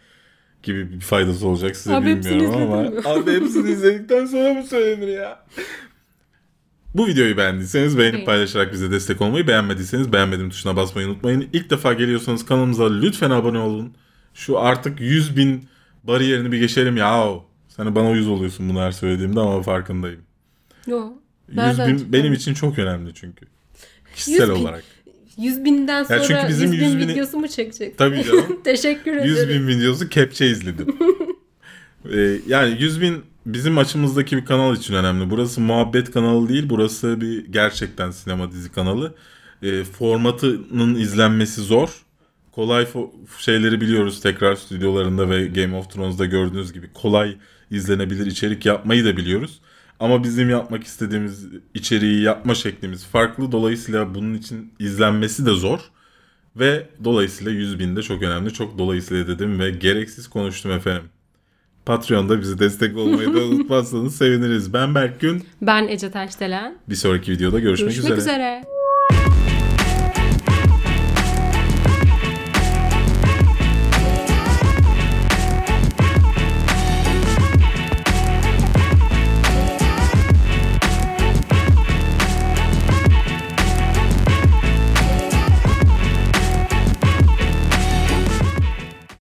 gibi bir faydası olacak size Abi bilmiyorum ama. mi? Abi hepsini izledikten sonra mı söylenir ya? Bu videoyu beğendiyseniz beğenip Beğen. paylaşarak bize destek olmayı, beğenmediyseniz beğenmedim tuşuna basmayı unutmayın. İlk defa geliyorsanız kanalımıza lütfen abone olun. Şu artık 100 bin bariyerini bir geçelim ya. Sen bana uyuz oluyorsun bunu her söylediğimde ama farkındayım. Yo. 100 Nereden bin benim için çok önemli çünkü. Kişisel 100 bin. olarak. 100 binden sonra çünkü bizim 100 bin 100 bini- videosu mu çekecek? Tabii canım. (laughs) Teşekkür 100 ederim. bin videosu kepçe izledim. (laughs) Ee, yani 100 bin bizim açımızdaki bir kanal için önemli. Burası muhabbet kanalı değil. Burası bir gerçekten sinema dizi kanalı. Ee, formatının izlenmesi zor. Kolay şeyleri biliyoruz tekrar stüdyolarında ve Game of Thrones'da gördüğünüz gibi kolay izlenebilir içerik yapmayı da biliyoruz. Ama bizim yapmak istediğimiz içeriği yapma şeklimiz farklı. Dolayısıyla bunun için izlenmesi de zor. Ve dolayısıyla 100 bin de çok önemli. Çok dolayısıyla dedim ve gereksiz konuştum efendim. Patreon'da bizi destek olmayı da (laughs) unutmazsanız seviniriz. Ben Berk Gün. Ben Ece Taşdelen. Bir sonraki videoda görüşmek, Görüşmek üzere. üzere.